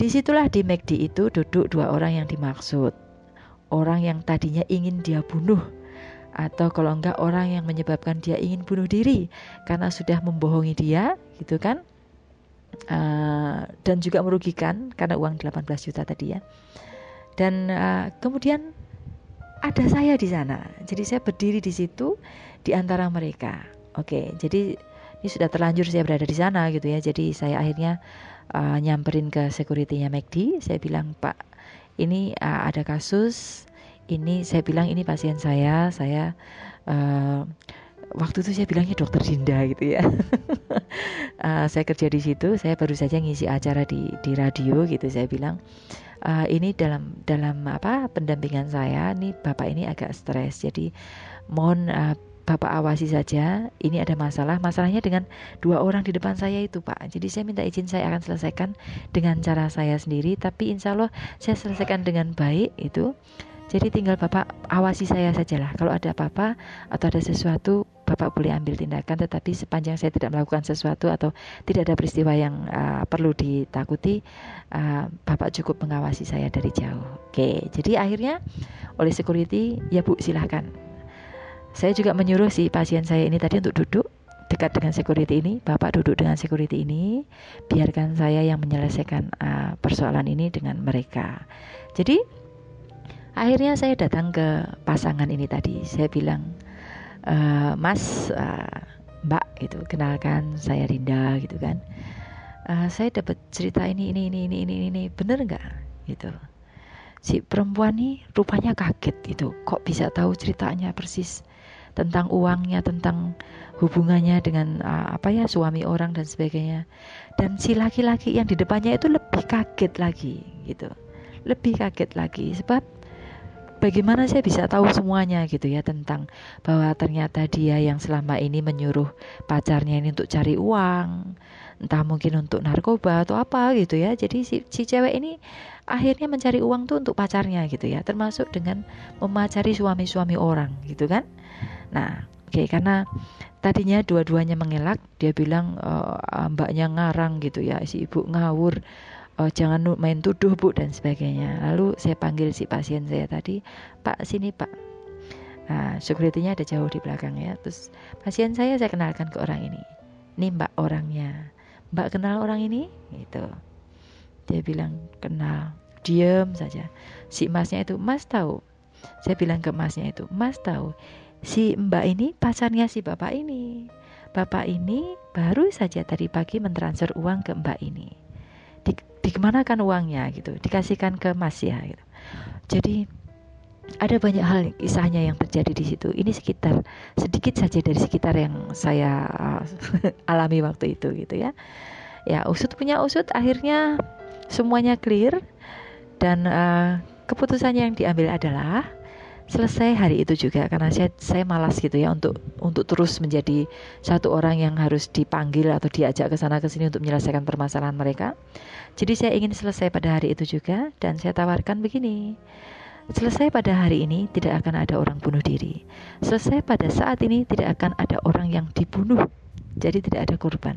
di situlah di McD itu duduk dua orang yang dimaksud, orang yang tadinya ingin dia bunuh atau kalau enggak orang yang menyebabkan dia ingin bunuh diri karena sudah membohongi dia gitu kan? Uh, dan juga merugikan karena uang 18 juta tadi ya. Dan uh, kemudian ada saya di sana. Jadi saya berdiri di situ di antara mereka. Oke jadi ini sudah terlanjur saya berada di sana gitu ya. Jadi saya akhirnya uh, nyamperin ke securitynya McD saya bilang Pak ini uh, ada kasus ini saya bilang ini pasien saya saya uh, waktu itu saya bilangnya dokter Dinda gitu ya. Uh, saya kerja di situ saya baru saja ngisi acara di di radio gitu saya bilang uh, ini dalam dalam apa pendampingan saya nih bapak ini agak stres jadi mohon uh, Bapak awasi saja, ini ada masalah. Masalahnya dengan dua orang di depan saya itu, Pak. Jadi saya minta izin saya akan selesaikan dengan cara saya sendiri, tapi insya Allah saya selesaikan dengan baik itu. Jadi tinggal Bapak awasi saya sajalah. Kalau ada apa-apa atau ada sesuatu, Bapak boleh ambil tindakan. Tetapi sepanjang saya tidak melakukan sesuatu atau tidak ada peristiwa yang uh, perlu ditakuti, uh, Bapak cukup mengawasi saya dari jauh. Oke, jadi akhirnya oleh security, ya Bu silahkan. Saya juga menyuruh si pasien saya ini tadi untuk duduk dekat dengan security ini, Bapak duduk dengan security ini, biarkan saya yang menyelesaikan uh, persoalan ini dengan mereka. Jadi akhirnya saya datang ke pasangan ini tadi. Saya bilang e, Mas uh, Mbak gitu kenalkan saya Rinda gitu kan. Uh, saya dapat cerita ini ini ini ini ini ini bener nggak? Gitu. Si perempuan nih rupanya kaget gitu. Kok bisa tahu ceritanya persis tentang uangnya tentang hubungannya dengan uh, apa ya suami orang dan sebagainya. Dan si laki-laki yang di depannya itu lebih kaget lagi gitu. Lebih kaget lagi. Sebab bagaimana saya bisa tahu semuanya gitu ya tentang bahwa ternyata dia yang selama ini menyuruh pacarnya ini untuk cari uang entah mungkin untuk narkoba atau apa gitu ya. Jadi si, si cewek ini akhirnya mencari uang tuh untuk pacarnya gitu ya. Termasuk dengan memacari suami-suami orang gitu kan. Nah oke okay, karena tadinya dua-duanya mengelak dia bilang e, mbaknya ngarang gitu ya si ibu ngawur oh, jangan main tuduh bu dan sebagainya. Lalu saya panggil si pasien saya tadi pak sini pak. Nah, securitynya ada jauh di belakang ya. Terus pasien saya saya kenalkan ke orang ini. Ini mbak orangnya mbak kenal orang ini? Gitu. Dia bilang kenal. Diem saja. Si masnya itu mas tahu? Saya bilang ke masnya itu mas tahu si mbak ini pacarnya si bapak ini. Bapak ini baru saja tadi pagi mentransfer uang ke mbak ini. Di, dikemanakan uangnya? Gitu. Dikasihkan ke mas ya gitu. Jadi ada banyak hal kisahnya yang terjadi di situ. Ini sekitar sedikit saja dari sekitar yang saya uh, alami waktu itu gitu ya. Ya usut punya usut akhirnya semuanya clear. Dan uh, keputusan yang diambil adalah selesai hari itu juga. Karena saya saya malas gitu ya untuk untuk terus menjadi satu orang yang harus dipanggil atau diajak ke sana ke sini untuk menyelesaikan permasalahan mereka. Jadi saya ingin selesai pada hari itu juga. Dan saya tawarkan begini. Selesai pada hari ini tidak akan ada orang bunuh diri. Selesai pada saat ini tidak akan ada orang yang dibunuh. Jadi tidak ada korban.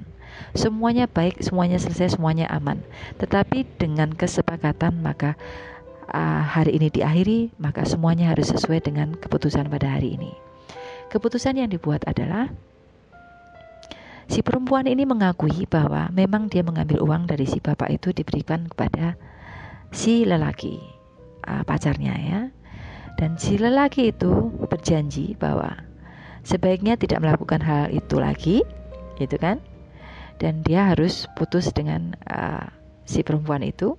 Semuanya baik, semuanya selesai, semuanya aman. Tetapi dengan kesepakatan maka uh, hari ini diakhiri, maka semuanya harus sesuai dengan keputusan pada hari ini. Keputusan yang dibuat adalah si perempuan ini mengakui bahwa memang dia mengambil uang dari si bapak itu diberikan kepada si lelaki uh, pacarnya ya. Dan si lelaki itu berjanji bahwa sebaiknya tidak melakukan hal itu lagi, gitu kan? Dan dia harus putus dengan uh, si perempuan itu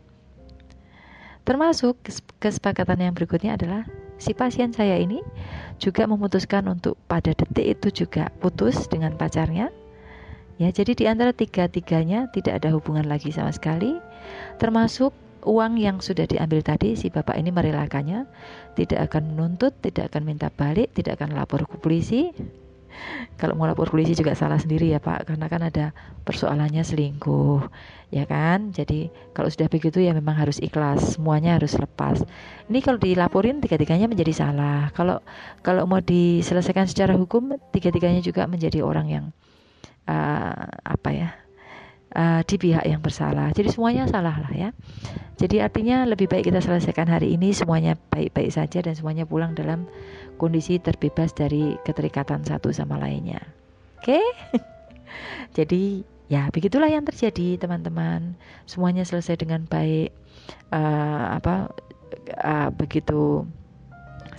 Termasuk kesepakatan yang berikutnya adalah si pasien saya ini juga memutuskan untuk pada detik itu juga putus dengan pacarnya. Ya, jadi di antara tiga-tiganya tidak ada hubungan lagi sama sekali. Termasuk uang yang sudah diambil tadi si bapak ini merelakannya, tidak akan menuntut, tidak akan minta balik, tidak akan lapor ke polisi, kalau mau lapor polisi juga salah sendiri ya Pak karena kan ada persoalannya selingkuh ya kan? Jadi kalau sudah begitu ya memang harus ikhlas semuanya harus lepas. Ini kalau dilaporin tiga-tiganya menjadi salah. Kalau kalau mau diselesaikan secara hukum tiga-tiganya juga menjadi orang yang uh, apa ya uh, di pihak yang bersalah. Jadi semuanya salah lah ya. Jadi artinya lebih baik kita selesaikan hari ini semuanya baik-baik saja dan semuanya pulang dalam kondisi terbebas dari keterikatan satu sama lainnya. Oke? Okay? Jadi ya begitulah yang terjadi teman-teman. Semuanya selesai dengan baik. Uh, apa uh, begitu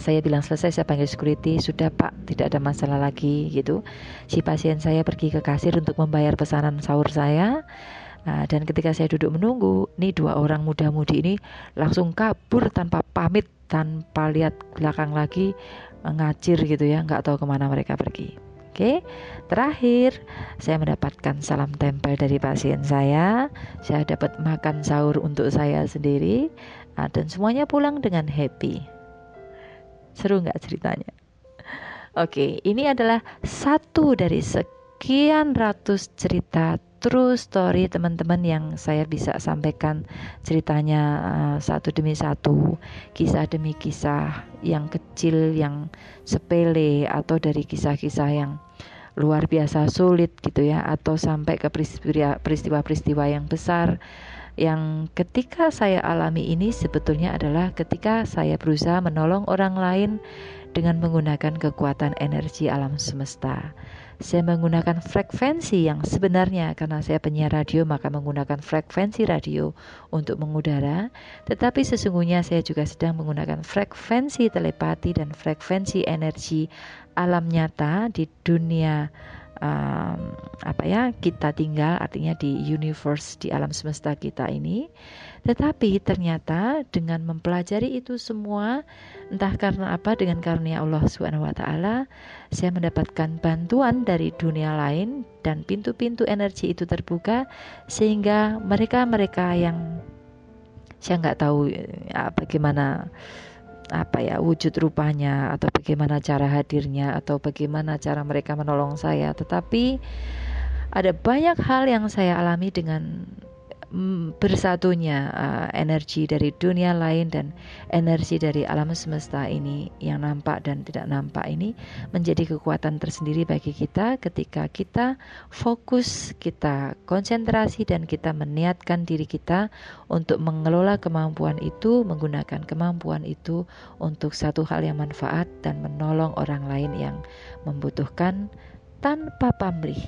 saya bilang selesai saya panggil security sudah pak tidak ada masalah lagi gitu si pasien saya pergi ke kasir untuk membayar pesanan sahur saya Nah, dan ketika saya duduk menunggu, nih dua orang muda-mudi ini langsung kabur tanpa pamit, tanpa lihat belakang lagi, ngacir gitu ya, nggak tahu ke mana mereka pergi. Oke, terakhir saya mendapatkan salam tempel dari pasien saya. Saya dapat makan sahur untuk saya sendiri, nah, dan semuanya pulang dengan happy. Seru nggak ceritanya? Oke, ini adalah satu dari sekian ratus cerita true story teman-teman yang saya bisa sampaikan ceritanya uh, satu demi satu, kisah demi kisah yang kecil, yang sepele atau dari kisah-kisah yang luar biasa sulit gitu ya atau sampai ke peristiwa-peristiwa yang besar yang ketika saya alami ini sebetulnya adalah ketika saya berusaha menolong orang lain dengan menggunakan kekuatan energi alam semesta. Saya menggunakan frekuensi yang sebenarnya karena saya penyiar radio maka menggunakan frekuensi radio untuk mengudara, tetapi sesungguhnya saya juga sedang menggunakan frekuensi telepati dan frekuensi energi alam nyata di dunia um, apa ya kita tinggal artinya di universe di alam semesta kita ini. Tetapi ternyata dengan mempelajari itu semua entah karena apa dengan karunia Allah Subhanahu wa taala saya mendapatkan bantuan dari dunia lain dan pintu-pintu energi itu terbuka sehingga mereka-mereka yang saya nggak tahu ya, bagaimana apa ya wujud rupanya atau bagaimana cara hadirnya atau bagaimana cara mereka menolong saya. Tetapi ada banyak hal yang saya alami dengan bersatunya uh, energi dari dunia lain dan energi dari alam semesta ini yang nampak dan tidak nampak ini menjadi kekuatan tersendiri bagi kita ketika kita fokus, kita konsentrasi dan kita meniatkan diri kita untuk mengelola kemampuan itu, menggunakan kemampuan itu untuk satu hal yang manfaat dan menolong orang lain yang membutuhkan tanpa pamrih,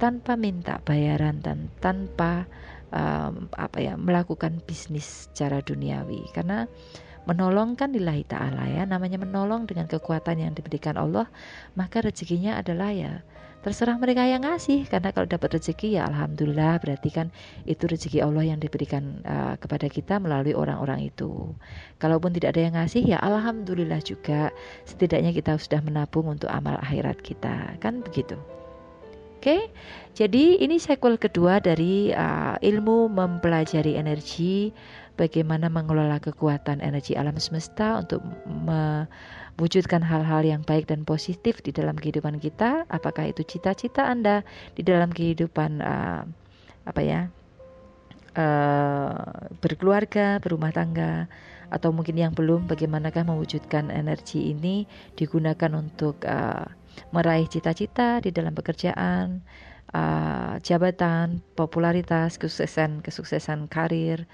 tanpa minta bayaran dan tanpa um, apa ya melakukan bisnis secara duniawi. Karena menolong kan lillahi ta'ala ya namanya menolong dengan kekuatan yang diberikan Allah maka rezekinya adalah ya terserah mereka yang ngasih. Karena kalau dapat rezeki ya alhamdulillah berarti kan itu rezeki Allah yang diberikan uh, kepada kita melalui orang-orang itu. Kalaupun tidak ada yang ngasih ya alhamdulillah juga. Setidaknya kita sudah menabung untuk amal akhirat kita. Kan begitu Oke, jadi ini sequel kedua dari uh, ilmu mempelajari energi, bagaimana mengelola kekuatan energi alam semesta untuk mewujudkan hal-hal yang baik dan positif di dalam kehidupan kita. Apakah itu cita-cita Anda di dalam kehidupan uh, apa ya? Uh, berkeluarga, berumah tangga, atau mungkin yang belum, bagaimanakah mewujudkan energi ini digunakan untuk uh, meraih cita-cita di dalam pekerjaan, uh, jabatan, popularitas, kesuksesan, kesuksesan karir,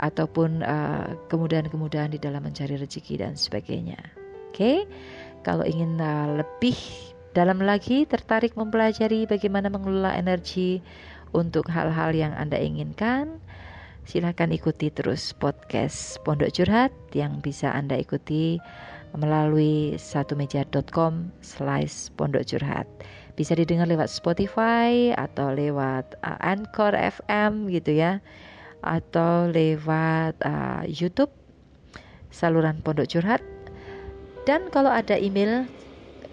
ataupun uh, kemudahan-kemudahan di dalam mencari rezeki dan sebagainya. Oke, okay? kalau ingin uh, lebih dalam lagi tertarik mempelajari bagaimana mengelola energi untuk hal-hal yang Anda inginkan, silahkan ikuti terus podcast Pondok Curhat yang bisa Anda ikuti melalui satumeja.com slash pondok curhat. Bisa didengar lewat Spotify atau lewat uh, Anchor FM gitu ya atau lewat uh, YouTube saluran pondok curhat. Dan kalau ada email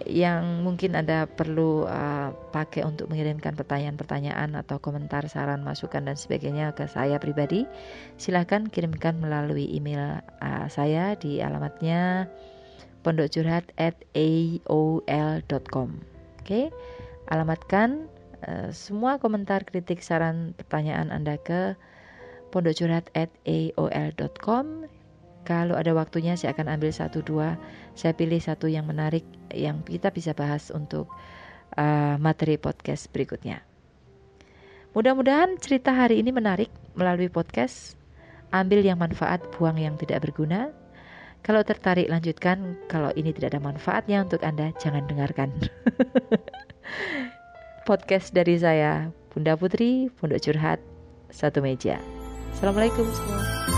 yang mungkin Anda perlu uh, pakai untuk mengirimkan pertanyaan-pertanyaan atau komentar, saran, masukan dan sebagainya ke saya pribadi, silahkan kirimkan melalui email uh, saya di alamatnya pondokcurhat at aol.com Oke, alamatkan uh, semua komentar, kritik, saran, pertanyaan Anda ke pondokcurhat at aol.com kalau ada waktunya saya akan ambil satu dua saya pilih satu yang menarik yang kita bisa bahas untuk uh, materi podcast berikutnya Mudah-mudahan cerita hari ini menarik melalui podcast. Ambil yang manfaat, buang yang tidak berguna. Kalau tertarik lanjutkan, kalau ini tidak ada manfaatnya untuk Anda jangan dengarkan. podcast dari saya, Bunda Putri, Pondok Curhat, Satu Meja. Assalamualaikum semua.